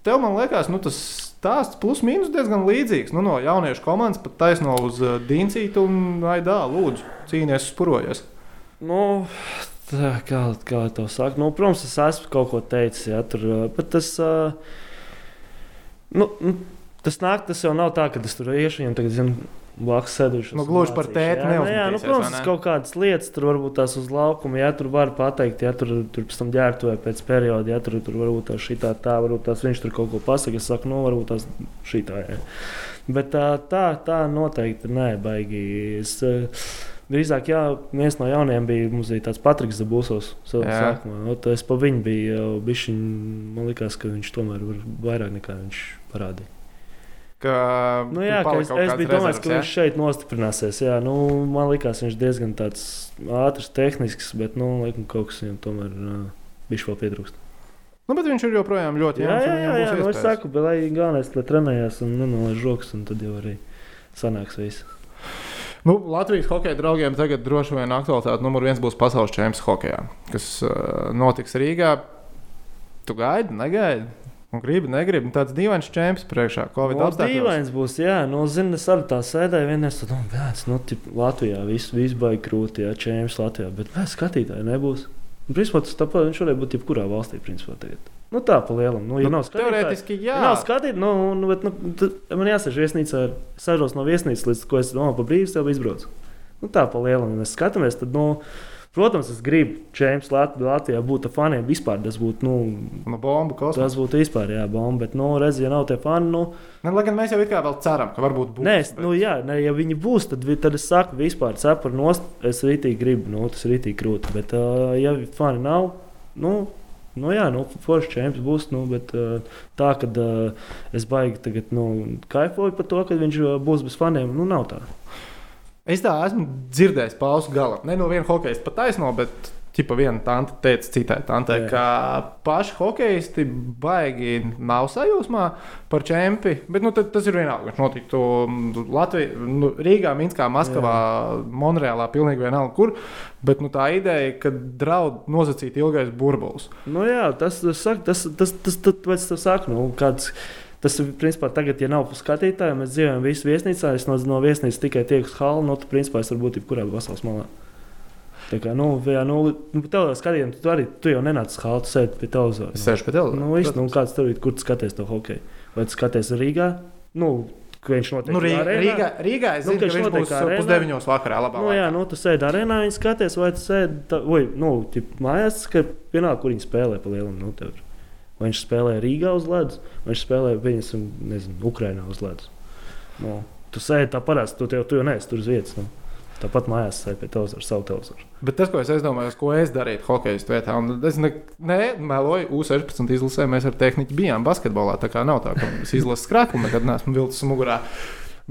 tev, man liekas, nu, tas stāsts plus mīnus diezgan līdzīgs. Nu, no jauniešu komandas pat taisno uz uh, Dīncītu un Aidā, lūdzu, cīnies, spurojies. Nu, tā, kā, kā to saka, nu, protams, es esmu kaut ko teicis, ja tur, ā, bet tas, ā, nu, nu, tas nāk, tas jau nav tā, ka es tur iešu viņam tagad, zinu, blakus sēduši. Nu, gluži par tēti jā, nu, jā, nu, neuzmetīsies, protams, ne? kaut kādas lietas, tur varbūt tās uz laukuma, ja tur var pateikt, ja tur, tur pēc tam ģērbtuvē pēc perioda, ja tur, tur varbūt tā šitā tā, varbūt tās viņš tur kaut ko pasaka, es saku, nu, varbūt tās šitā, jā. Bet tā, tā, tā noteikti nē, baigi. Es, ā, Drīzāk, jā, viens no jaunajiem bija, mums bija tāds Patriks Zabūsos. Jā. Sākumā, Ot, es pa viņu biju bišķiņ, man liekas, ka viņš tomēr var vairāk nekā viņš parādīja. Ka, Nu, jā, ka es, es biju domājis, ka jā? viņš šeit nostiprināsies. Jā, nu, man liekas, viņš diezgan tāds ātrs, tehnisks, bet, nu, laikam, kaut kas viņam tomēr uh, viņš vēl pietrūkst. Nu, bet viņš ir joprojām ļoti Jā, jauns. jā, jā, jā būs nu, es saku, bet lai galvenais, lai trenējās un nenolaiž rokas, un tad jau arī sanāks viss. Nu, Latvijas hokeja draugiem tagad droši vien aktualitāte numur viens būs pasaules čempions hokeja, kas uh, notiks Rīgā. Tu gaidi, negaidi. Un gribi, negribi. Nu, Tāds dīvains čempions priekšā, Covid Nu, apstākļos. dīvains būs, jā, nu, zini, es arī tā sēdēju, vienreiz tad, nu, vēs, nu, tip, Latvijā viss, viss baigi krūti, jā, čēmas Latvijā, bet vēs skatītāji nebūs. Un, Principā tas tāpat viņš varēja būt jebkurā valstī, principā tagad. Nu, tā pa lielam, nu, ja Nu, nav. Teorētiski, jā. Ja nav skatītāji, nu, nu, bet, nu, tad man jāsēž viesnīcā, ar- sēžos no viesnīcas, līdz ko es domāju, pa brīvs tev izbraucu. Nu, tā pa lielam, ja mēs skatāmies, tad, nu, protams, es gribu čēmas Latvijā būt faniem vispār, tas būtu, nu, Nu, bombu kosmosā. tas būtu vispār, jā, bomba, bet, nu, redz, ja nav tie fani, nu, Ne, lai gan mēs jau it kā vēl ceram, ka varbūt būs. Nē, es, bet- nu, jā, ne, ja viņi būs, tad, tad es saku, vispār cepuri nost. Es rītīgi gribu, nu, tas rītīgi grūti. Bet, uh, ja fani nav, nu, nu jā, nu, foršs čempions būs. Nu, bet tā, ka uh, es baigi tagad, nu, kaifoju par to, ka viņš būs bez faniem, nu, nav tā. Es tā esmu dzirdējis pausu galā. Ne no viena hokeja pat taisno, bet Čipa viena tante teica citai tantei, Jā. ka paši hokeisti baigi nav sajūsmā par čempi. Bet nu, tas ir vienalga. Viņš notiktu Latvijā, nu, Rīgā, Minskā, Maskavā, Monreālā, pilnīgi vienalga kur. Bet nu, tā ideja, ka draud nosacīt ilgais burbulis. Nu, jā, tas, tas, saka, tas, tas, tas, tas, tas, tas saka, nu, kāds. Tas ir principā tagad, ja nav skatītāji, mēs dzīvojam visu viesnīcā. Es no, no viesnīcas tikai tieku uz halu, nu, tad principā es varu būt jebkurā pasaules malā. Tā kā, nu, jā, nu, nu tev skatījumā, tu arī tu jau nenāc uz halu, tu sēdi pie televizora. Es sēžu pie televīzijas. Nu, viss, nu, kāds tev ir, kur tu skaties to hokeju? Vai tu skaties Rīgā? Nu, ka viņš notiek Nu, Rīgā, arēnā? Rīgā, Rīgā es Nu, zinu, ka ka viņš viņš notiek būs arēnā. pusdeviņos vakarā. Labā Nu, jā, nu, tu sēdi arēnā, viņa skaties, vai tu sēdi tā, vai, nu, tip, mājās, ka vienalga, kur viņi spēlē pa lielam. Nu, tev. Vai viņš spēlē Rīgā uz ledus, vai viņš spēlē, viņas, nezinu, Ukrainā uz ledus. Nu, tu sēdi tā parasti, tu, tev, tu jau neesi tur uz vietas. Nu. Tāpat mājās sēdi pie tevis ar savu televizoru. Bet tas, ko es aizdomājos, ko es darītu hokeja vietā, un es ne, ne meloju, U16 izlasē mēs ar tehniku bijām basketbolā. Tā kā nav tā, ka es izlasu skrākumu, nekad neesmu vilcis mugurā.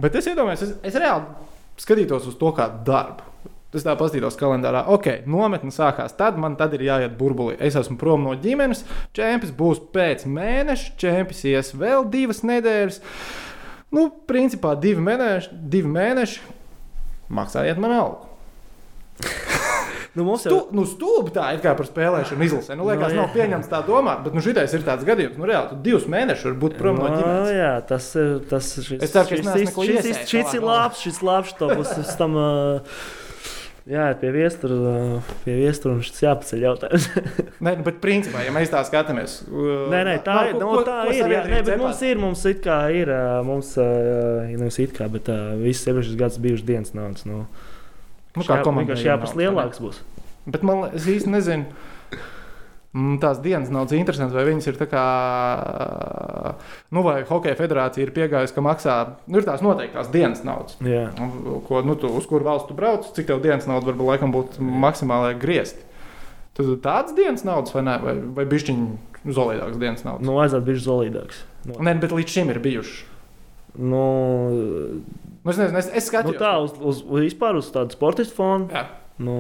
Bet es iedomājos, es, es reāli skatītos uz to kā darbu. Es tā paskatītos kalendārā, ok, nometne sākās. Tad man tad ir jāiet burbulī. Es esmu prom no ģimenes. Čempions būs pēc mēneša, čempions ies vēl divas nedēļas. Nu, principā divi mēneši, divi mēneši maksājiet man algu. Nu, mums Stu, jau nu, stūbi tā ir kā par spēlēšanu izlasē. Nu, liekas, Nu, nav pieņemts tā domāt, bet nu, šitais ir tāds gadījums. Nu, reāli, tu divus mēnešus vari būt prom no Nu, ģimenes. jā, tas ir. Tas, šis, Es ceru, ka šis, šis, šis, šis, šis ir labs, šis labs. To būs tam. Uh, jā, pie viestura, uh, pie viestura un šis jāpaceļ jautājums. Nē, nu, bet principā, ja mēs tā skatāmies, uh, Nē, nē, tā, Marku, ir, no, ko- tā ko ir. Jā, nē, bet mums ir, mums it kā ir, mums, ā, nevis it kā, bet uh, visas iepriekšējās gadas bijušas dienas naudas. Nu, Nu, kā komandai vienkārši ne? lielāks būs. Bet man es īsti nezinu. Mm, Tās dienas nav interesantas, vai viņas ir tā kā. Nu, vai Hokeja federācija ir piegājusi, ka maksā. Nu, ir tās noteiktās dienas naudas. Jā. Ko, nu, tu, uz kuru valstu tu brauc, cik tev dienas nauda varbūt laikam būtu maksimālai griezti. Tad tādas dienas naudas vai nē, vai, vai bišķiņi zolīdākas dienas naudas. Nu, vajadzētu būt zolīdāks. Nu, Nē, bet līdz šim ir bijuši. nu, Nu, es nezinu, es, es nu, skatos. tā uz, uz, uz vispār uz tādu sportistu fonu. Jā. Nu,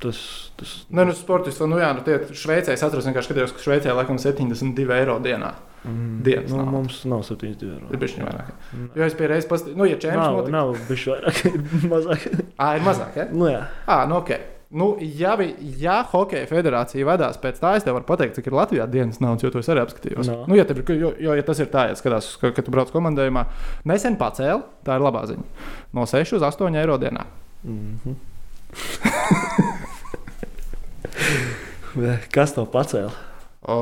tas, tas, Nē, nu, sportisti, nu, jā, nu, tie Šveicē es atrastu vienkārši skatījos, ka Šveicē laikam 72 eiro dienā. mm, dienas nu, nauda. mums nav 72 eiro. Ir bišķiņi vairāk. Jo es pierreiz pastāstīju, nu, ja čempions Nav, notiek. nav bijuši vairāk, mazāk. Ā, ir mazāk, ja? Nu, jā. Ā, nu, ok. Nu, ja, vi, ja Hokeja federācija vadās pēc tā, es tev varu pateikt, cik ir Latvijā dienas naudas, jo to es arī apskatījos. No. Nu, ja, tev, ir- jo, jo, ja tas ir tā, ja skatās, ka, ka tu brauc komandējumā, nesen pacēla, tā ir labā ziņa. No 6 uz 8 eiro dienā. Mm -hmm. Kas to pacēla? O,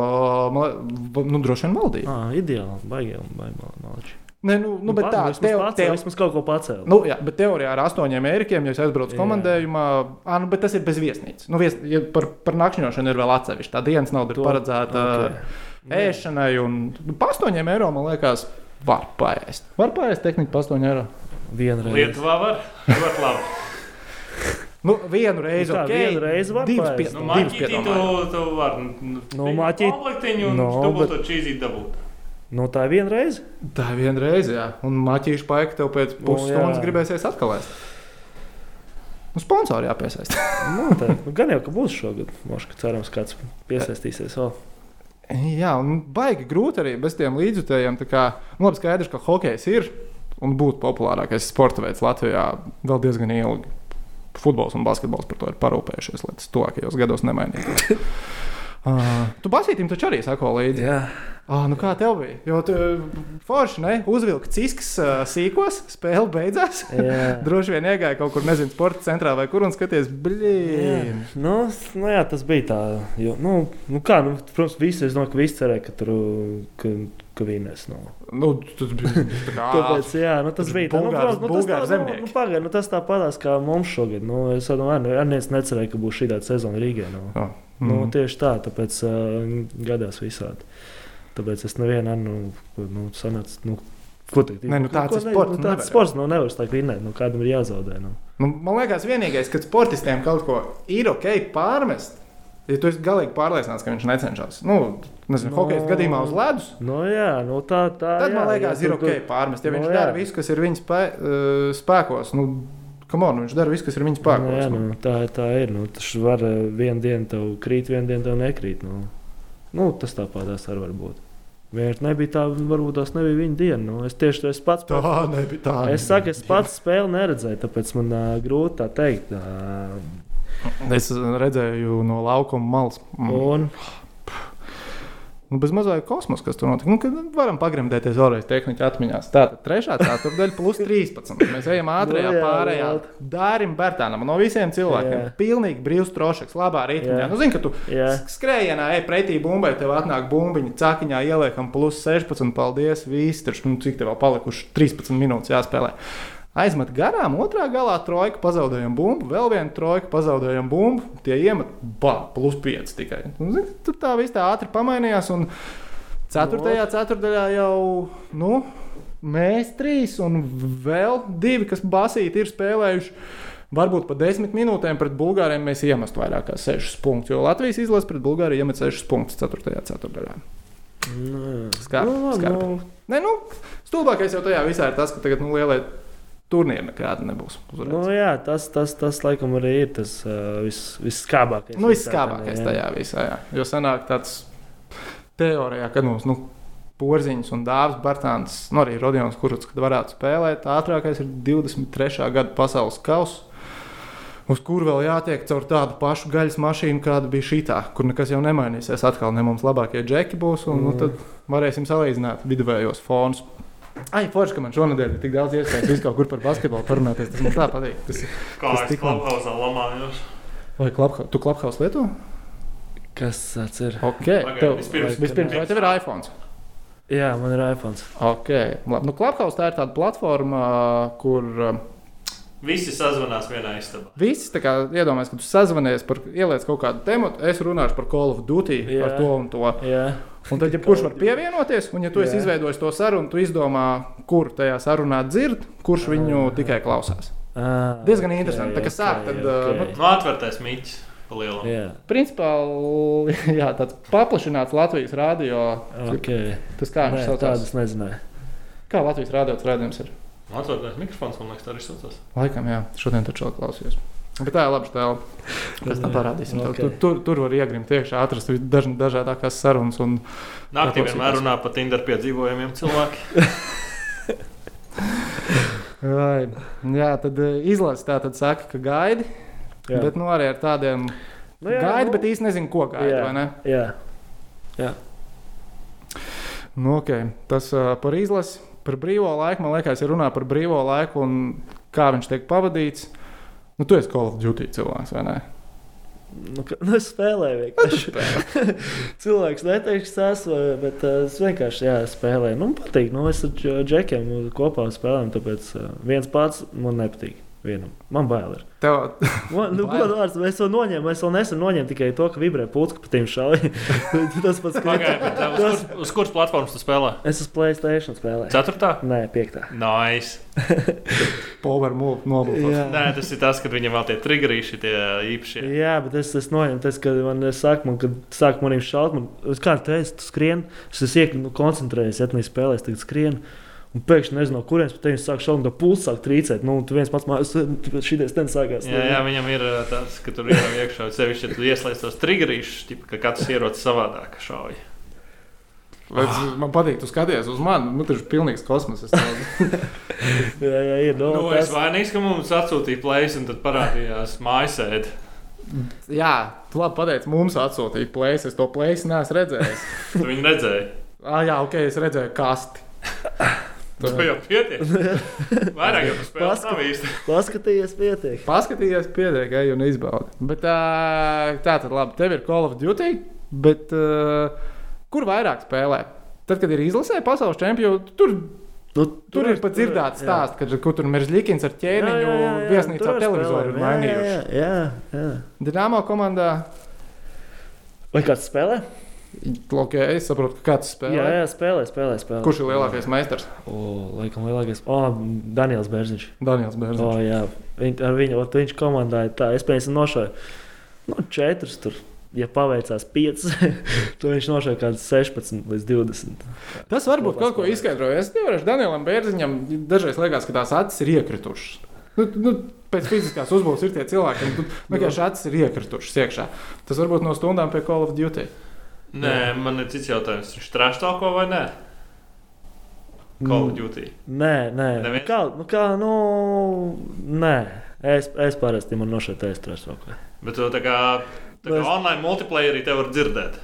man, nu, droši vien valdība. Ah, ideāli, baigām, baigām. Nē, nu, nu, bet tā, vismaz, tev, pacēla, tev, vismaz kaut ko pacēla. Nu, jā, bet teorijā ar astoņiem eirikiem, ja es aizbraucu komandējumā, ah, nu, bet tas ir bez viesnīcas. Nu, vies, ja par, par nakšņošanu ir vēl atsevišķi. Tā dienas nauda ir To- paredzēta ok. okay. ēšanai, un nu, pa astoņiem eiro man liekas, var paēst. Var paēst tehniski pa astoņiem eiro. Vienreiz. Lietuvā var ļoti labi. Nu, vienu reizi, Nu tā, ok, vienu reizi var divas paēst. pie- Nu, Maķītī tu, tu vari. Nu, maķīt- Komplektiņu un No, no, dubulto čīzīt dabūt. Nu, tā ir viena reize. Tā ir viena reize, jā. Un maķīšu paika tev pēc Nu, pusstundas gribēsies atkal ēst. Nu, sponsori jāpiesaist. Nu, tā, nu, gan jau, ka būs šogad. Moška, cerams, kāds piesaistīsies vēl. Jā, un baigi grūti arī bez tiem līdzjutējiem. Tā kā nu, labi skaidrs, ka hokejs ir un būtu populārākais sporta veids Latvijā vēl diezgan ilgi. Futbols un basketbols par to ir parūpējušies, lai tas tuvākajos gados nemainītos. Uh, tu basītim taču arī sako līdzi. Jā, Ah, nu kā tev bija? Jo tu forši ne, uzvilki ciskas uh, sīkos, spēle beidzās. Droši vien iegāja kaut kur, nezinu, sporta centrā vai kur un skaties, blīn. Nu, nu, jā, tas bija tā. Jo, nu, nu kā, nu, protams, visi, es domāju, ka visi cerēja, ka tur ka, ka vinnēs. Nu. Nu, tas bija tā kā. Tāpēc, jā, nu, tas bija tā, nu, Bulgārs- protams, nu, tas tā, nu, nu, pagaid, nu, tas tāpatās kā mums šogad. Nu, es domāju, ka neviens necerēja, ka būs šī tāda sezona Rīgā. Nu. Oh. Nu, Mm. tieši tā, tāpēc uh, gadās visādi. Tāpēc es nevienu, nu, ko, nu, sanācu, nu, ko teikt? Nē, nu, tāds ko ir sports, Nu, nu, tāds nevar. sports, nu, nevar tā vinnēt, nu, kādam ir jāzaudē. Nu. Nu, man liekas, vienīgais, kad sportistiem kaut ko ir ok pārmest, ja tu esi galīgi pārliecināts, ka viņš necenšas. Nu, nezinu, Nu, no, hokeja gadījumā uz ledus. Nu, jā, nu, tā, tā Tad jā, man liekas, ja ir tu- ok pārmest. Ja Nu, viņš jā. dara visu, kas ir viņa spē, uh, spēkos, nu, on, viņš dara visu, kas ir viņa spēkos. Nu, jā, nu, tā, tā ir. Nu, tas var eh, vienu dienu tev krīt, vienu dienu tev nekrīt. Nu, nu, tas tāpatās arī var būt. Vienkārši nebija tā, varbūt tās nebija viņa diena. Nu, es tieši to es pats Tā nebija tā. Es saku, es pats spēli neredzēju, tāpēc man uh, grūti tā teikt. Uh, Es redzēju no laukuma malas. Mm. un, Nu, bez mazliet kosmosa, kas tur notika. Nu, varam pagremdēties vēlreiz tehniski atmiņās. Tātad trešā ceturdaļa plus 13. Mēs ejam ātrajā Nu jā, pārējā. jā. Dārim Bērtānam no visiem cilvēkiem. Jā. Pilnīgi brīvs trošaks, labā ritmā. Nu, zini, ka tu jā, skrējienā ej pretī bumbai, tev atnāk bumbiņa, cakiņā ieliekam plus 16. Paldies. Taču, nu, cik tev vēl palikuši 13 minūtes jāspēlē. Aizmet garām, otrā galā trojka pazaudējām bumbu, vēl viena trojka pazaudējām bumbu. Tie iemet, bah, plus 5 tikai. Nu, zini, tur tā viss tā ātri pamainījās. Un ceturtajā ceturtajā jau nu, mēs trīs un vēl divi, kas basīti ir spēlējuši. Varbūt pa desmit minūtēm pret Bulgāriem mēs iemestu vairāk kā 6 punktus. Jo Latvijas izlase pret Bulgāriju iemet 6 punktus 4. ceturtajā. nu. Skarbi, skarbi. nu, Nē, nu, stulbākais jau tajā visā ir tas, ka tagad nu, lielie turnīri nekādi nebūs. uzvarēts. nu, jā, tas, tas, tas laikam arī ir tas uh, vis, visskābākais. Nu, visā viskābākais tajā, jā. tajā visā. Jā. Jo sanāk tāds teorijā, kad mums nu, porziņš un dāvāts Bartāns, nu arī Rodions Kurts, kad varētu spēlēt, ātrākais ir 23. gada pasaules kausa. Uz kuru vēl jātiek caur tādu pašu gaļas mašīnu, kāda bija šī tā, kur nekas jau nemainīsies. Atkal ne mums labākie džeki būs, un mm. nu, tad varēsim salīdzināt viduvējos fonus. Ai, forši, ka man šonadēļ ir tik daudz iespēju visu kaut kur par basketbolu parunāties. Tas man tā patīk. Tas, Kā Tas tik labi. klubhausā lamājos. vai klapha, tu klaphaus lieto? Kas tas ir? Ok, Pagaid, tev, vispirms- vispirms, vai tev ir iPhone? Jā, man ir iPhone. Ok, labi. Nu, Clubhouse tā ir tāda platforma, kur uh, Visi sazvanās vienā istabā. visi tā kā iedomājas, ka tu sazvanies par ieliec kaut kādu tēmu. Es runāšu par Call of Duty, Jā. par to un to. Jā, Un tad, ja kurš var pievienoties, un ja tu esi Jā. izveidojis to sarunu, tu izdomā, kur tajā sarunā dzird, kurš viņu tikai klausās. ah, Diezgan interesanti. Tā kā sāk, tad, ok. Nu, atvērtais mīts. Jā, Principā, jā, tāds paplašināts Latvijas radio. ok. Tas kā viņš saucās? tādas nezināju. Kā Latvijas radio rādījums ir? Atvērtais mikrofons, man liekas, tā arī saucās. Laikam, jā, šodien taču klausījos. Bet tā ir laba tēla. Mēs tam parādīsim. Ok. Okay. Tur, tur, tur var iegrimt iekšā, atrast daž, dažādākās sarunas. Un, Naktī vienmēr runā par Tinder piedzīvojumiem cilvēkiem. vai, jā, tad eh, izlase tā tad saka, ka gaidi. Jā. Jā. Bet nu, arī ar tādiem Nu, nu, jā, gaidi, nu, bet īsti nezinu, ko gaidi. jā. vai ne? Jā, Nu, okay. Tas uh, par izlasi, par brīvo laiku. Man liekas, ja runā par brīvo laiku un kā viņš tiek pavadīts. Nu, tu esi Call of Duty cilvēks, vai ne? nu, nu, es spēlēju vienkārši. Cilvēks neteiks, tas esmu, bet uh, es vienkārši jā, spēlēju. Nu, man patīk, nu, es ar dž- džekiem kopā spēlēju, tāpēc uh, viens pats man nepatīk. Vienam. Man bail ir. Tev, Man, nu, Bail? godvārds, es to noņēmu. Es vēl nesen noņēmu tikai to, ka vibrē pūlis, ka pa tiem šauja. Tas pats bet uh, uz, kur, uz kuras platformas tu spēlē? Es esmu Playstation spēlējis. Ceturtā? Nē, piektā. Nice. Power move, nobultos. Jā. Nē, tas ir tas, kad viņam vēl tie triggerīši, tie īpašie. Jā, bet es, es noņēmu, tas, kad man saka, man, kad sāk maniem šaut, man, es kā teicu, tu skrien, es esmu iek, nu, koncentrējies, ja tu spēlēsi, tagad skrien. Un pēkšņi nezinu, no kurienes pēc tam sāk un tā pulss sāk trīcēt. Nu, tu viens pats mākslinieks, šī dienas ten sākās. Jā, jā, viņam ir tāds, ka tur ir iekšā sevišķi, ja tu ieslēdz tos triggerīšus, ka katrs ierocis savādāk šauj. Bet man patīk, tu skaties uz mani. Nu, tas ir pilnīgs kosmos. Jā, jā, ir. No, Nu, tas, es vainīgs, ka mums atsūtīja plēs, un tad parādījās mājasēde. Jā, tu labi pateici, mums atsūtīja plēsi. Es to plēsi neesmu redzējis. Tu viņu redzēji. ah, jā, ok, es redzēju kasti. Tas jau pietiek. Vairāk jau tas spēlēs Paskat- paskatījies, pietiek. Paskatījies, pietiek, ej un izbaudi. Bet tā, tā tad labi, tev ir Call of Duty, bet uh, kur vairāk spēlē? Tad, kad ir izlasē pasaules čempionu, tur, Nu, tur ir pat dzirdēts stāsts, kad kur tur Meržļikins ar ķēniņu viesnīcā televizoru ir mainījuši. Jā, jā, jā. Dienāmo komandā, Vai kāds spēlē? Ok, es saprotu, ka kāds spēlē. Jā, jā, spēlē, spēlē. spēlē. Kurš ir lielākais meistars? O, laikam lielākais. O, Daniels Bērziņš. Daniels Bērns. O, jā, Viņ, ar viņu, ot, viņš komandā ir tā. Es pēc tam nošauju nu, četrus tur. Ja paveicās 5, tad viņš nošāva kaut kādas 16 līdz 20. Tas varbūt kaut ko izskaidroja. Es nevaru Danielam Bērziņam dažreiz liekas, ka tās acis ir iekritušas. Nu, nu, pēc fiziskās uzbūves ir tie cilvēki, kuriem vienkārši acis ir iekritušas iekšā. Tas varbūt no stundām pie Call of Duty. Nē, man ir cits jautājums. Viņš trāš to ko vai nē? Call of Duty. Nē, nē. Neviens? Kā, nu, kā, nu, nē. Es, es parasti man nošķiet trešo. Bet tu tā kā, tā kā Es- online multiplayerī te var dzirdēt.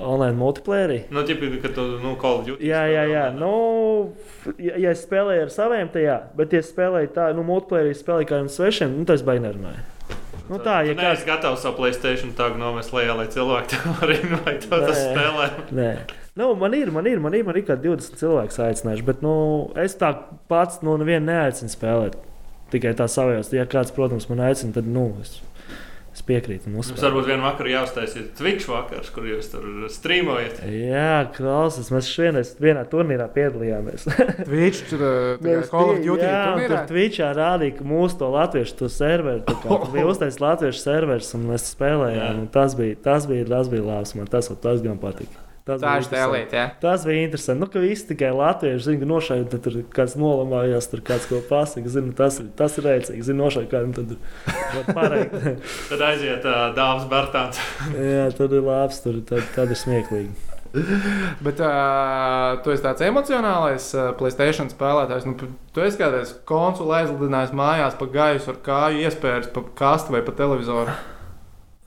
Online multiplayerī. Nu, ķipi, kad tu, nu, Call of Duty. Jā, jā, jā. online. Nu, ja, ja es spēlēju ar saviem, tad jā. Bet, ja spēlēju tā, nu, multiplayerī spēlēju kā ar svešiem, nu, tas baigi nerunāju. Nu, tā, ja kāds. gatavs savu Playstation tādu nomest lejā, lai cilvēki tev arī invitētu to Nē. Nu, man ir, man ir, man ir, man ir kā 20 cilvēku aicinājuši, bet nu, es tā pats no neviena neaicinu spēlēt. Tikai tā savējos. Ja kāds, protams, man aicina, tad nu, es piekrītu. un Mums varbūt vienā vakarā jāuztaisa Twitch vakars, kur jūs tur streamojat. Jā, klausies, mēs vienreiz vienā turnīrā piedalījāmies. Twitch, tur kā Mēs Call of Duty jā, turnīrā. tur Twitchā rādīja, ka mūsu to latviešu to serveri tā kā, bija uztaisīts latviešu serveris, un mēs spēlējām. Tas bija, tas bija, tas bija labs. Man tas, tas gan patika. Tas Tā ir tēlīt, jā. Tas bija interesanti. Nu, ka visi tikai latvieši zina, ka tad tur kāds nolamājās, tur kāds ko pasaka. Zinu, tas, ir- tas ir rēcīgi. Zinu, nošādi kādam tad var pareikt. Tad aiziet uh, Dāmas Bartāns. Jā, tad ir labs, tur tad, tad ir smieklīgi. Bet uh, tu esi tāds emocionālais uh, Playstation spēlētājs. Nu, tu esi kādreiz konsoli aizlidinājis mājās pa gaisu ar kāju iespējas pa kastu vai pa televizoru.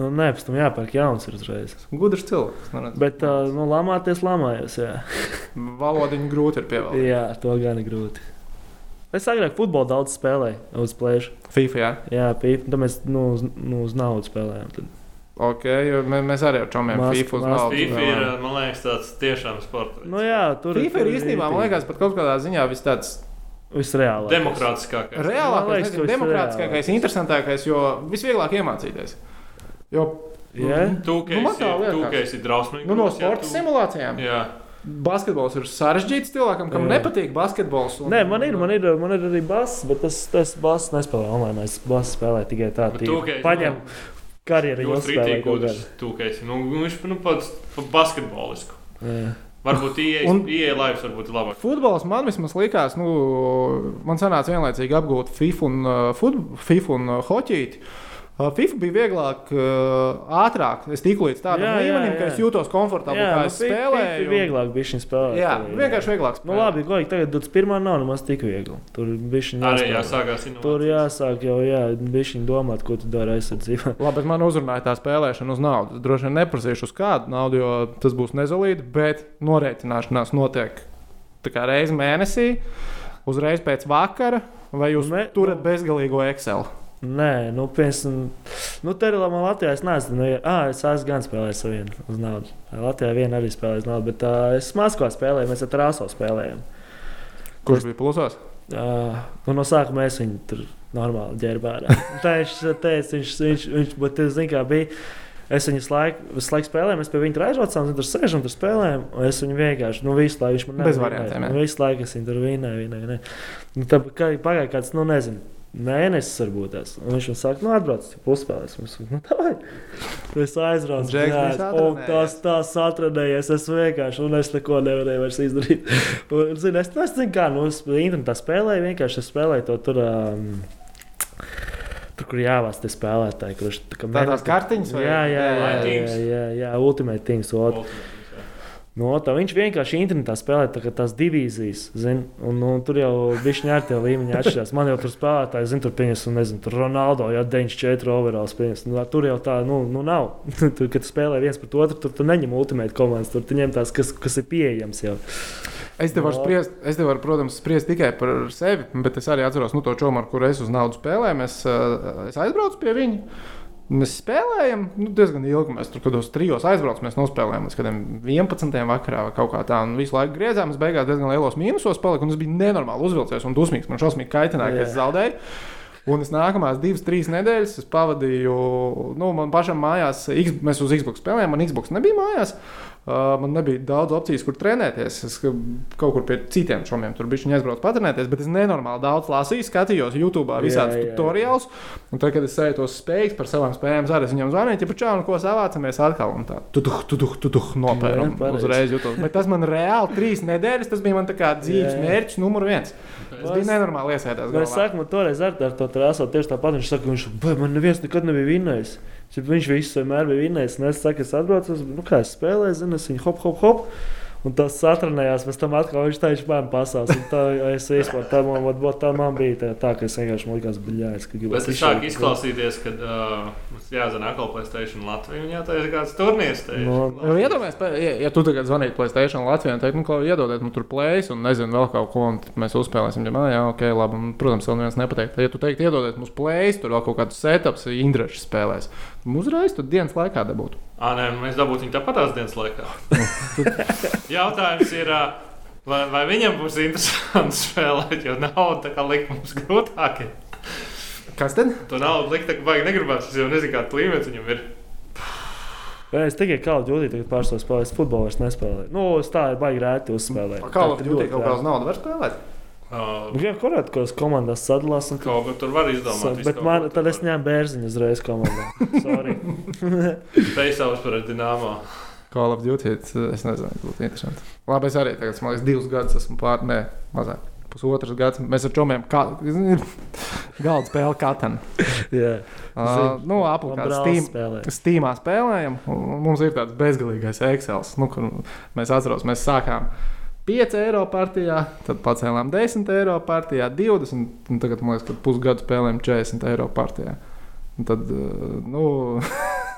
Nu, nē, pēc tam jāpērk jauns uzreiz. Gudrs cilvēks. neredz. Bet, uh, nu, lamāties, lamājos. Jā. Valodiņu grūti ir pievēlēt. jā, to gan ir grūti. Es agrāk futbolu daudz spēlēju uz plēšu. FIFA, jā. Jā, pīp, tad mēs nu, uz, nu, uz naudu spēlējām. Tad. Ok, mēs arī ar čomiem Mas- FIFA uz mas- naudu. FIFA ir, man liekas, tāds tiešām sports. Nu, jā, tur FIFA ir īstenībā, man liekas, pat kaut kādā ziņā vis tāds visreālākais. Demokrātiskākais. Reālākais, liekas, demokrātiskākais, visreālākais. interesantākais, jo visvieglāk iemācīties. Jo Jā, ka Nu, man esi, tā liekas. tu, ka esi drausmīgi. nu, no sporta tu- simulācijām Jā, basketbols ir sarežģīts cilvēkam, kam Jā. nepatīk basketbols. un- Nē, man ir, man ir, man ir arī bass, bet es, es bass nespēlēju online. Es bass spēlēju tikai tā, Bet tīri. tu, ka esi- Paņem karjeru, jau Jūs spēlēju kaut kādu. Tu, ka esi, nu, viņš nu, pats pa basketbolisku. Jā. Varbūt ieeja live, varbūt ir labāk. Futbols man vismaz likās, nu, man sanāca vienlaicīgi apgūt FIFA un, uh, fut, FIFA un uh, hoķīti. Uh, FIFA bija vieglāk, uh, ātrāk. Es tiku līdz tādam Jā, jā, līmenim, ka jā. es jūtos komfortabli, Jā, kā nu, es fi- spēlēju. fi- Vieglāk bija šis spēlēt. Jā, arī, vienkārši vieglāk. Nu, spēlēt. labi, ko tagad 21. nav nemaz tik viegli. Tur bija jāsākās Tur inovācijas. jāsāk jau, jā, bija šī domāt, ko tu dari aizsardzībā. Labi, bet man uzrunāja tā spēlēšana uz naudu. Es droši vien neprasīšu uz kādu naudu, jo tas būs nezolīti, bet norēķināšanās notiek tā kā reizi mēnesī, uzreiz pēc vakara, vai jūs Me- turat nu- bezgalīgo Excel. Nē, nu, piemēram, nu, te ir labi, Latvijā es neesmu. Nu, ah, es esmu gan spēlējis vienu uz naudu. Latvijā viena arī spēlēja uz naudu, bet uh, es Maskavā spēlēju, mēs ar Trāso spēlējām. Kurš bija plusos? Uh, nu, no sākuma mēs viņu tur normāli ģērbām. Tā viņš teica, viņš, viņš, viņš bet es zinu, kā bija. Es viņu laiku, visu laiku spēlēju, mēs pie viņa tur viņš tur sēž un tur spēlējām. Es viņu vienkārši, nu, visu laiku viņš man Bez nevinēja. variantiem. Nu, visu laiku es viņu tur vinēju. vinēju. Nu, tā kā pagāja kāds, nu, nezinu. Mēnesis varbūt tas. Viņš man saka, nu, atbrauc, puspēlēs. Saku, nu, tā. Es aizbraucu. Satrenējies. un Tas tās atradējies. Es vienkārši, un es neko nevarēju vairs izdarīt. Un, zini, es, nu, es zinu, kā, nu, es internetā spēlēju, vienkārši spēlēju to tur. Um, Tur, kur jāvāc tie spēlētāji, kurš tā kā Tādās menedžer- kartiņas vai- Jā, jā, jā, jā, jā, jā, jā Ultimate Teams. Ot. No, tā, viņš vienkārši internetā spēlē tā, tās divīzijas. Zin, un, un, tur jau bija ar tie līmeņi atšķirās. Man jau tur spēlētāji, zinu, tur pieņems, un nezinu, tur Ronaldo, ja 94 overalls pieņems. Nu, tur jau tā, nu, nu nav. tur, kad tu spēlē viens pret otru, tur tu neņem ultimate komandas, tur tu ņem tās, kas, kas ir pieejams jau. Es te varu, No. spriest, es te varu, protams, spriest tikai par sevi, bet es arī atceros nu, to čomu, ar kuru es uz naudu spēlēju. Es, uh, es aizbraucu pie viņa. Mēs spēlējām nu, diezgan ilgi. Mēs tur kaut kādos trijos aizbraucām, mēs nospēlējām līdz kādiem 11. vakarā vai kaut kā tā. Un visu laiku griezām, es beigās diezgan lielos mīnusos paliku. Un es biju nenormāli uzvilcies un dusmīgs. Man šausmīgi kaitināja, ka es zaudēju. Un es nākamās divas, trīs nedēļas pavadīju, nu, man pašam mājās, X, mēs uz Xbox spēlējām, man Xbox nebija mājās. Uh, man nebija daudz opciju, kur trenēties. Es ka- kaut kur pie citiem šomiem tur bija aizbraucis patrenēties, bet es nenormāli daudz lasīju, skatījos YouTube jā. tutoriālus. Un tad, kad es eju tos spējas par savām spējām, arī viņam zvanīju, ja pačā, nu ko savācamies atkal. Un tā, tu tuh, tu tuh, tu tuh, pareizi. Uzreiz jutos. Bet tas man reāli trīs nedēļas, tas bija man dzīves mērķis numur viens. Es biju nenormāli iesēdās. Es saku, man toreiz ar, to trāsot tieši tāpat. Viņš saka, viņš "Vai, man neviens nekad nebija vinnējis. Viņš visu vienmēr bija vinnējis. Es saku, es atbraucu, nu, kā es spēlēju, zinu, es viņu hop, hop, hop. Un tas satranējās, pēc tam atkal viņš teica, man pasās. Un tā, es vispār, tā man, vat, tā man bija tā, tā, ka es vienkārši man likās, bļājas, ka gribētu. Bet tas sāk izklausīties, ka uh, mums jāzina atkal Playstation Latviju un jātaisa kāds turnīrs. No, Nu, Iedomājieties, pa- ja, ja tu tagad zvanītu Playstation Latvijā un teiktu, nu, ko iedodiet man tur plēs un nezinu vēl kaut ko, un mēs uzspēlēsim. Ja, jā, ok, labi. Un, protams, vēl neviens nepateikt. Ja tu teiktu, iedodiet mums plēs, tur vēl kaut kāds setups, Indrašs spēlēs. Uzreiz tur dienas laikā dabūtu. Ā, nē, mēs dabūsim viņu tāpat tās dienas laikā. Jautājums ir, vai, vai viņam būs interesanti spēlēt, jo nauda tā kā likt mums grūtāk. Kas tad? To naudu likt, tā kā vajag negribās, es jau nezinu, kāda līmenis viņam ir. Jā, es tikai kā jūtu, tagad pārstāvu spēlēt, es futbolu vairs nespēlēju. Nu, es tā ir baigi rēti uzspēlēt. Kā jau tur kaut kāda nauda var spēlēt? Uh, jā, kurā kādās komandās sadalās. Un, kaut ko tur var izdomāt. Bet kaut man, tad es ņēmu bērziņu uzreiz komandā. Sorry. Spēj par Dienāmo. Call of Duty, es nezinu, būtu interesanti. Labi, es arī tagad, man liekas, divus gadus esmu pār, nē, mazāk. Pusotrs gads. Mēs ar čomiem kā, galda spēli katru. Jā, Uh, nu, aplikācijā Steam, spēlē. Steamā spēlējam. Mums ir tāds bezgalīgais Excel. Nu, kur mēs atceramies, mēs sākām 5 eiro partijā, tad pacēlām 10 eiro partijā, 20. Un tagad, man liekas, ka pusgadu spēlējam 40 eiro partijā. Un tad, uh, nu,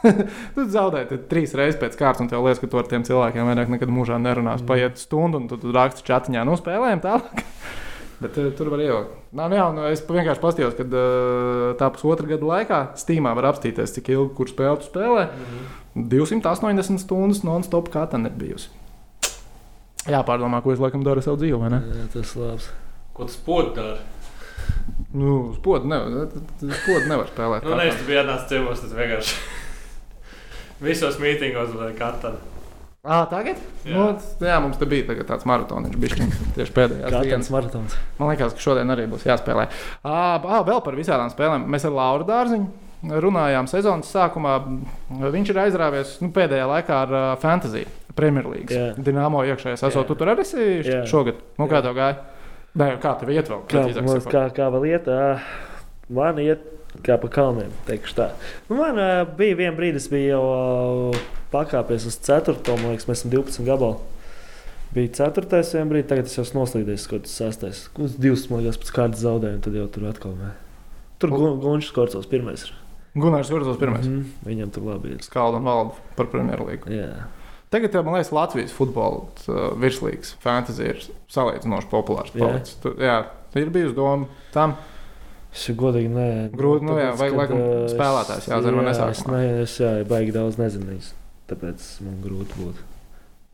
tad trīs reizes pēc kārtas, un tev liekas, ka tu ar tiem cilvēkiem vairāk nekad mūžā nerunās. Mm. Paiet stundu, un tu, tu raksti čatiņā, nu, spēlējam tālāk. Bet uh, tur var ielikt. Nā, nu, jā, nu, es vienkārši paskatījos, ka uh, tā pusotra gada laikā Steamā var apstīties, cik ilgi kur spēle tu spēlē. 280 stundas non-stop katra ir bijusi. Jā, pārdomā, ko es laikam daru ar savu dzīvi. vai ne? Jā, tas labs. Ko tas pods dara? Nu, spodu nevar, spodu nevar spēlēt. Nu, nē, es biju atnācis ciemos, tas vienkārši. Visos mītingos vai katrā. Ā, tagad? Jā. Nu, jā, mums te bija tagad tāds maratoniņš, bišķiņš, tieši pēdējās Katrs dienas. maratons. Man liekas, ka šodien arī būs jāspēlē. Ā, ā, vēl par visādām spēlēm. Mēs ar Lauru Dārziņu runājām sezonas sākumā. Viņš ir aizrāvies nu, pēdējā laikā ar uh, Fantasy Premjerlīgas. Jā. Dināmo iekšējais. Esot, Jā. tu tur arī esi Jā. šogad. Nu, kā tev gāja? Nē, kā tev iet vēl? Kā, man, sakot? kā, kā vēl iet? ā, Man iet kā pa kalniem. teikšu tā. Nu, man ā, bija viena brīdi, es biju jau ā, pakāpies uz 4. Man liekas, mēs esam 12 gabalu. Bija 4. vienā brīdī, tagad es jau esmu noslīdējis kaut kāds 6. Uz 2 smagas pēc kārtas zaudēju, un tad jau tur atkal. Nē. Tur Gunčs Korcovs pirmais. ir. Gunārs Virzos pirmais. Mm. Mhm, Viņam tur labi ir. Skalda un valda par Premjerlīgu. Jā. Tagad, man liekas, Latvijas futbola uh, virslīgas fantāzija ir salīdzinoši populārs. Jā. Tu, jā, ir bijusi doma tam. Es godīgi nē. Grūti, nu jā, vajag, laikam, ā, spēlētājs jāzina, vai jā, nesākumā. Es, jā, baigi daudz nezinu. viņas, Tāpēc man grūti būtu.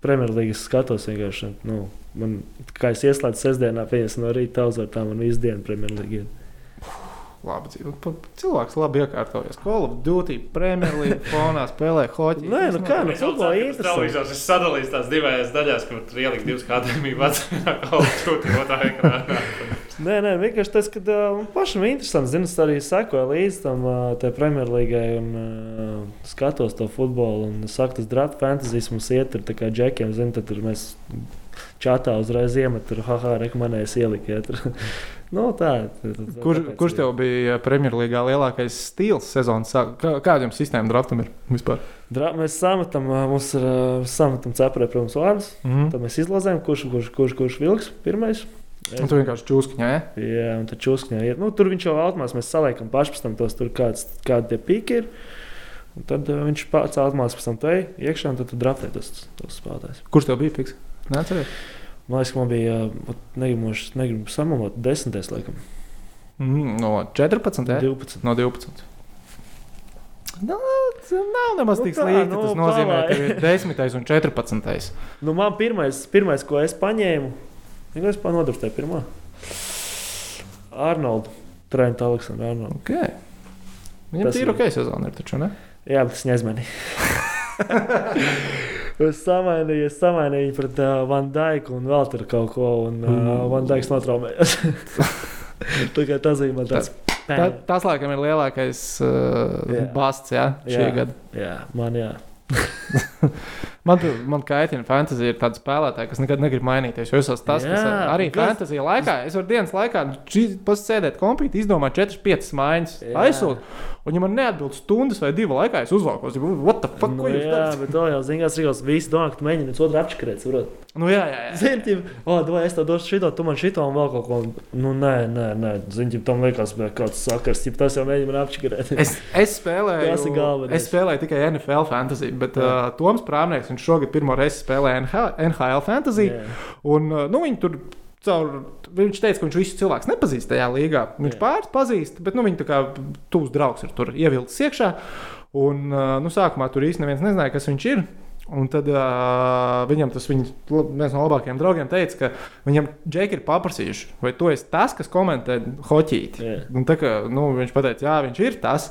Premjerlīgas skatos vienkārši. Nu, man, kā es ieslēdzu sestdienā, pieņems no rīta uzvartām un visu dienu Premjerlīgā. Labi, dzīvo. Pa- Cilvēks labi iekārtojas. Call of Duty, Premjerlīga, fonā spēlē hoķi. Nē, nu kā, nu futbolā interesanti. televizors ir sadalījis tās divās daļās, kur tur ielikt divas akadēmijas vecumā, kaut kā otrā ekrānā. Nē, nē, vienkārši tas, ka uh, man pašam ir interesanti. Zinu, es arī sekoju līdzi tam uh, Premjerlīgai un uh, skatos to futbolu. Un saku, tas draft fantasijas mums iet tā kā džekiem. Zinu, tad tur mēs čatā uzreiz iemet, tur haha, rekomendējas ielikt. Ja. nu, tā, tā, tā, Kur, kurš ir. tev bija Premjerlīgā lielākais stils sezonas? sāk- kā- Kāda jums sistēma draftam ir vispār? Dra mēs sametam, mums ir sametam cepurē, protams, vārdus. Mm. Tad mēs izlozējam, kurš, kurš, kurš, kurš vilks pirmais. Un tu vienkārši čūskiņā, ja? Jā, un tad čūskņā iet. Nu, tur viņš jau automātiski mēs saliekam paši pēc tam tos, tur kāds, kādi tie pīki ir. Un tad uh, viņš pats automātiski pēc tam te iekšā un tad tu draftē tos, tos spēlētājus. Kurš tev bija fiks? Neatceries? Man liekas, ka man bija negribuši, negribu samalot, desmitais, laikam, Mm, no 14. Ja? 12. No 12. Nu, tas nav nemaz Nu tik slikti. nu, Tas nozīmē, ka palai. ir 10. un 14. Nu, man pirmais, pirmais, ko es paņēmu, ir es panodrustēju pirmā. Arnoldu. Trenta Aleksandra Arnoldu. Okay. Viņam Tas tas ir- ok sezona, ir taču ne? Jā, bet tas neizmanīja. Es samainīju, es samainīju pret uh, Van Dijku un vēl tur kaut ko, un uh, Van Dijks notraumējās. Kā tas bija man tāds. Tā, tas, laikam, ir lielākais uh, Jā. basts jā, šī Jā. gada. Jā, man jā. Man, man kaitina fantāzija, ir tāda spēlētāja, kas nekad negrib mainīties. Es esmu tas, kas Jā, arī un kas- fantāzija laikā, es varu dienas laikā pasēdēt kompīti, izdomāt 4-5 maiņas, aizsūtīt. Un, ja man neatbild stundas vai divu laikā, es uzvalkos. jau, What the fuck? Nu, jā, darat? bet to jau zinās, Rīgos visi domā, ka tu mēģini viens otru apškrēt. saprot? Nu, jā, jā, jā. Zini, ķip, o, vai es tev došu šito, tu man šito un vēl kaut ko. Nu, nē, nē, nē. Zini, ķip, tam liekas, ka kas sakars, ja tas jau mēģina man apškrēt. Es, es spēlēju, Tas ir galvenais. es spēlēju tikai NFL fantasy, bet Jā. uh, Toms Prāmnieks, viņš šogad pirmo reizi spēlēja NHL, NHL fantasy. Jā. Un, uh, nu, viņi tur caur, viņš teica, ka viņš visus cilvēkus nepazīst tajā līgā. Viņš pāris pazīst, bet nu, viņi tā kā tūs draugs ir tur ievilcis iekšā. Un, uh, nu, sākumā tur īstenībā neviens nezināja, kas viņš ir. Un tad uh, viņam tas viņa, viens no labākajiem draugiem teica, ka viņam džeki ir paprasījuši, vai tu esi tas, kas komentē hoķīti. Jā. Un tā kā nu, viņš teica, jā, viņš ir tas.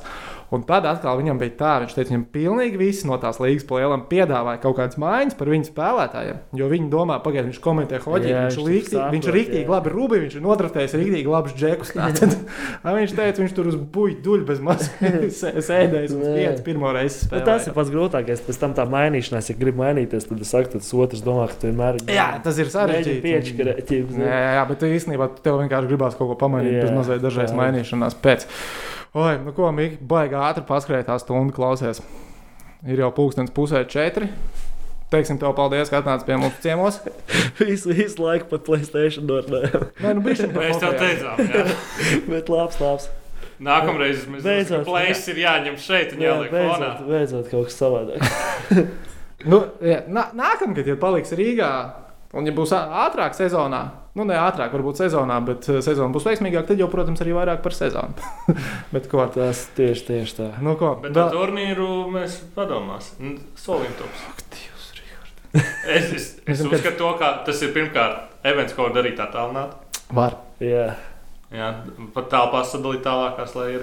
Un tad atkal viņam bija tā, viņš teica, viņam pilnīgi visi no tās līgas plēlām piedāvāja kaut kādas maiņas par viņu spēlētājiem. Jo viņi domā, pagaidi, viņš komentē hoķi, Jā, viņš, viņš viņš ir rīktīgi labi rūbī, viņš ir nodraftējis rīktīgi labus džekus. Tātad, ā, viņš teica, viņš tur uz buļbuļs duļ bez mazas sēdējis un spiedz pirmo reizi. Nu, tas ir pats grūtākais. Pēc tam tā mainīšanās, ja grib mainīties, tad es saku, tas otrs domā, ka tu vienmēr Jā, tas ir sarežģīti. Jā, jā, bet īstenībā tev vienkārši gribās kaut ko pamainīt, bez mazliet dažreiz mainīšanās pēc. Oi, nu ko, Mīgi, baigi ātri paskrēja tā stunda klausies. Ir jau pulkstenis pusē četri. Teiksim tev paldies, ka atnāci pie mums ciemos. visu, visu laiku pat Playstation dornējām. Nē, nu bišķiņ par Mēs tev teicām, jā. Bet labs, labs. Nākamreiz mēs Beidzot, ka plēsis ir jāņem šeit un Jā, jāliek fonā. beidzot, beidzot kaut kas savādāk. Nu, jā, nā, nākamgad, ja paliks Rīgā, un ja būs ātrāk sezonā, nu ne ātrāk, varbūt sezonā, bet eh, sezona būs veiksmīgāka, tad jau, protams, arī vairāk par sezonu. bet ko? Tas tieši, tieši tā. Nu, ko? Bet vēl- par turnīru mēs padomāsim. Solim tops. Es, es, es zinām, ka- uzskatu, to, ka tas ir pirmkārt events, ko var darīt attālināti. Var. Jā. Jā, pat tālpās sadalīt tālākās, lai ir.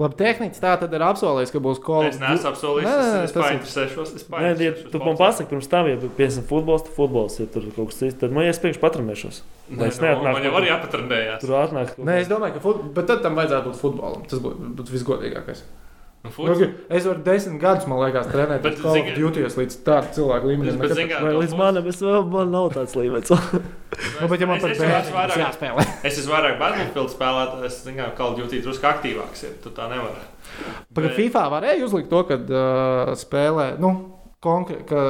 Labi, tehniski tā tad ir apsolījis, ka būs kola. Es neesmu apsolījis, Nē, nē, es, ir- painteresēšos. Es Nē, ja tu man pasaki pirms tam, ja piemēram futbols, tad futbols, ja tur kaut kas cits, tad man iespējams patrenēšos. Nē, es nu, neatnāku man jau arī jāpatrenējās. Tur atnāk. Nē, es domāju, ka fut... bet tad tam vajadzētu būt futbolam. Tas būtu būt visgodīgākais. Nu, Nu, es varu desmit gadus, man liekas, trenēt, Bet, bet Call of zini- Duty līdz tādam cilvēku līmenim. Bet, zini, kā- līdz manam, es vēl, man nav tāds līmenis. Nu, bet, ja man Es- par es vairāk- jāspēlē. Es esmu vairāk Battlefield spēlētājs, es zinu, ka Call of Duty drusku aktīvāks ir. Tu tā nevari. Pagaidām, FIFA varēja uzlikt to, ka uh, spēlē. Nu, Konkrē, ka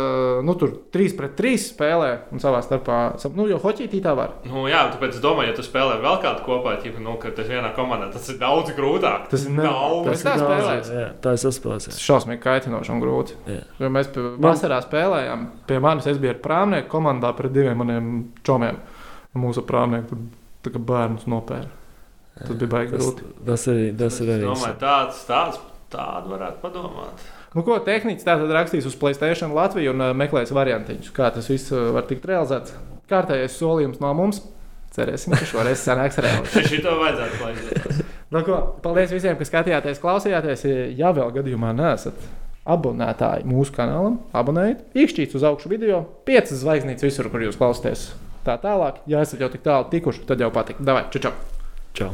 nu, tur 3 pret 3 spēlē un savā starpā. Nu, jo hoķītī tā var. Nu, jā, tāpēc es domāju, ja tu spēlē vēl kādu kopā, tad nu, ka tas vienā komandā tas ir daudz grūtāk. Tas ir ne- daudz. tas- tā ir daudz. Jā, tā es saspēlēju. Tas šausmīgi kaitinoši un grūti. Jā. Jo mēs pie, vasarā spēlējām. Pie manis es biju ar prāmnieku komandā pret diviem maniem čomiem. Mūsu prāmnieki tur bērnus nopēra. Tas bija baigi Tas, grūti. tas, arī, tas ir arī. domāju, tāds, tāds, tādu varētu padomāt. Nu, ko tehniski tā tad rakstīs uz Playstation Latviju un uh, meklēs variantiņus, kā tas viss uh, var tikt realizēts. Kārtējais solījums no mums. Cerēsim, ka šoreiz sanāks reāli. Šito vajadzētu laizēt. Nu, ko, paldies visiem, kas skatījāties, klausījāties. Ja vēl gadījumā neesat abonētāji mūsu kanālam, abonējiet, iekšķīt uz augšu video, piecas zvaigznītes visur, kur jūs klausāties. Tā tālāk, ja esat jau tik tālu tikuši, tad jau patīk. Davai, čau! čau. Čau!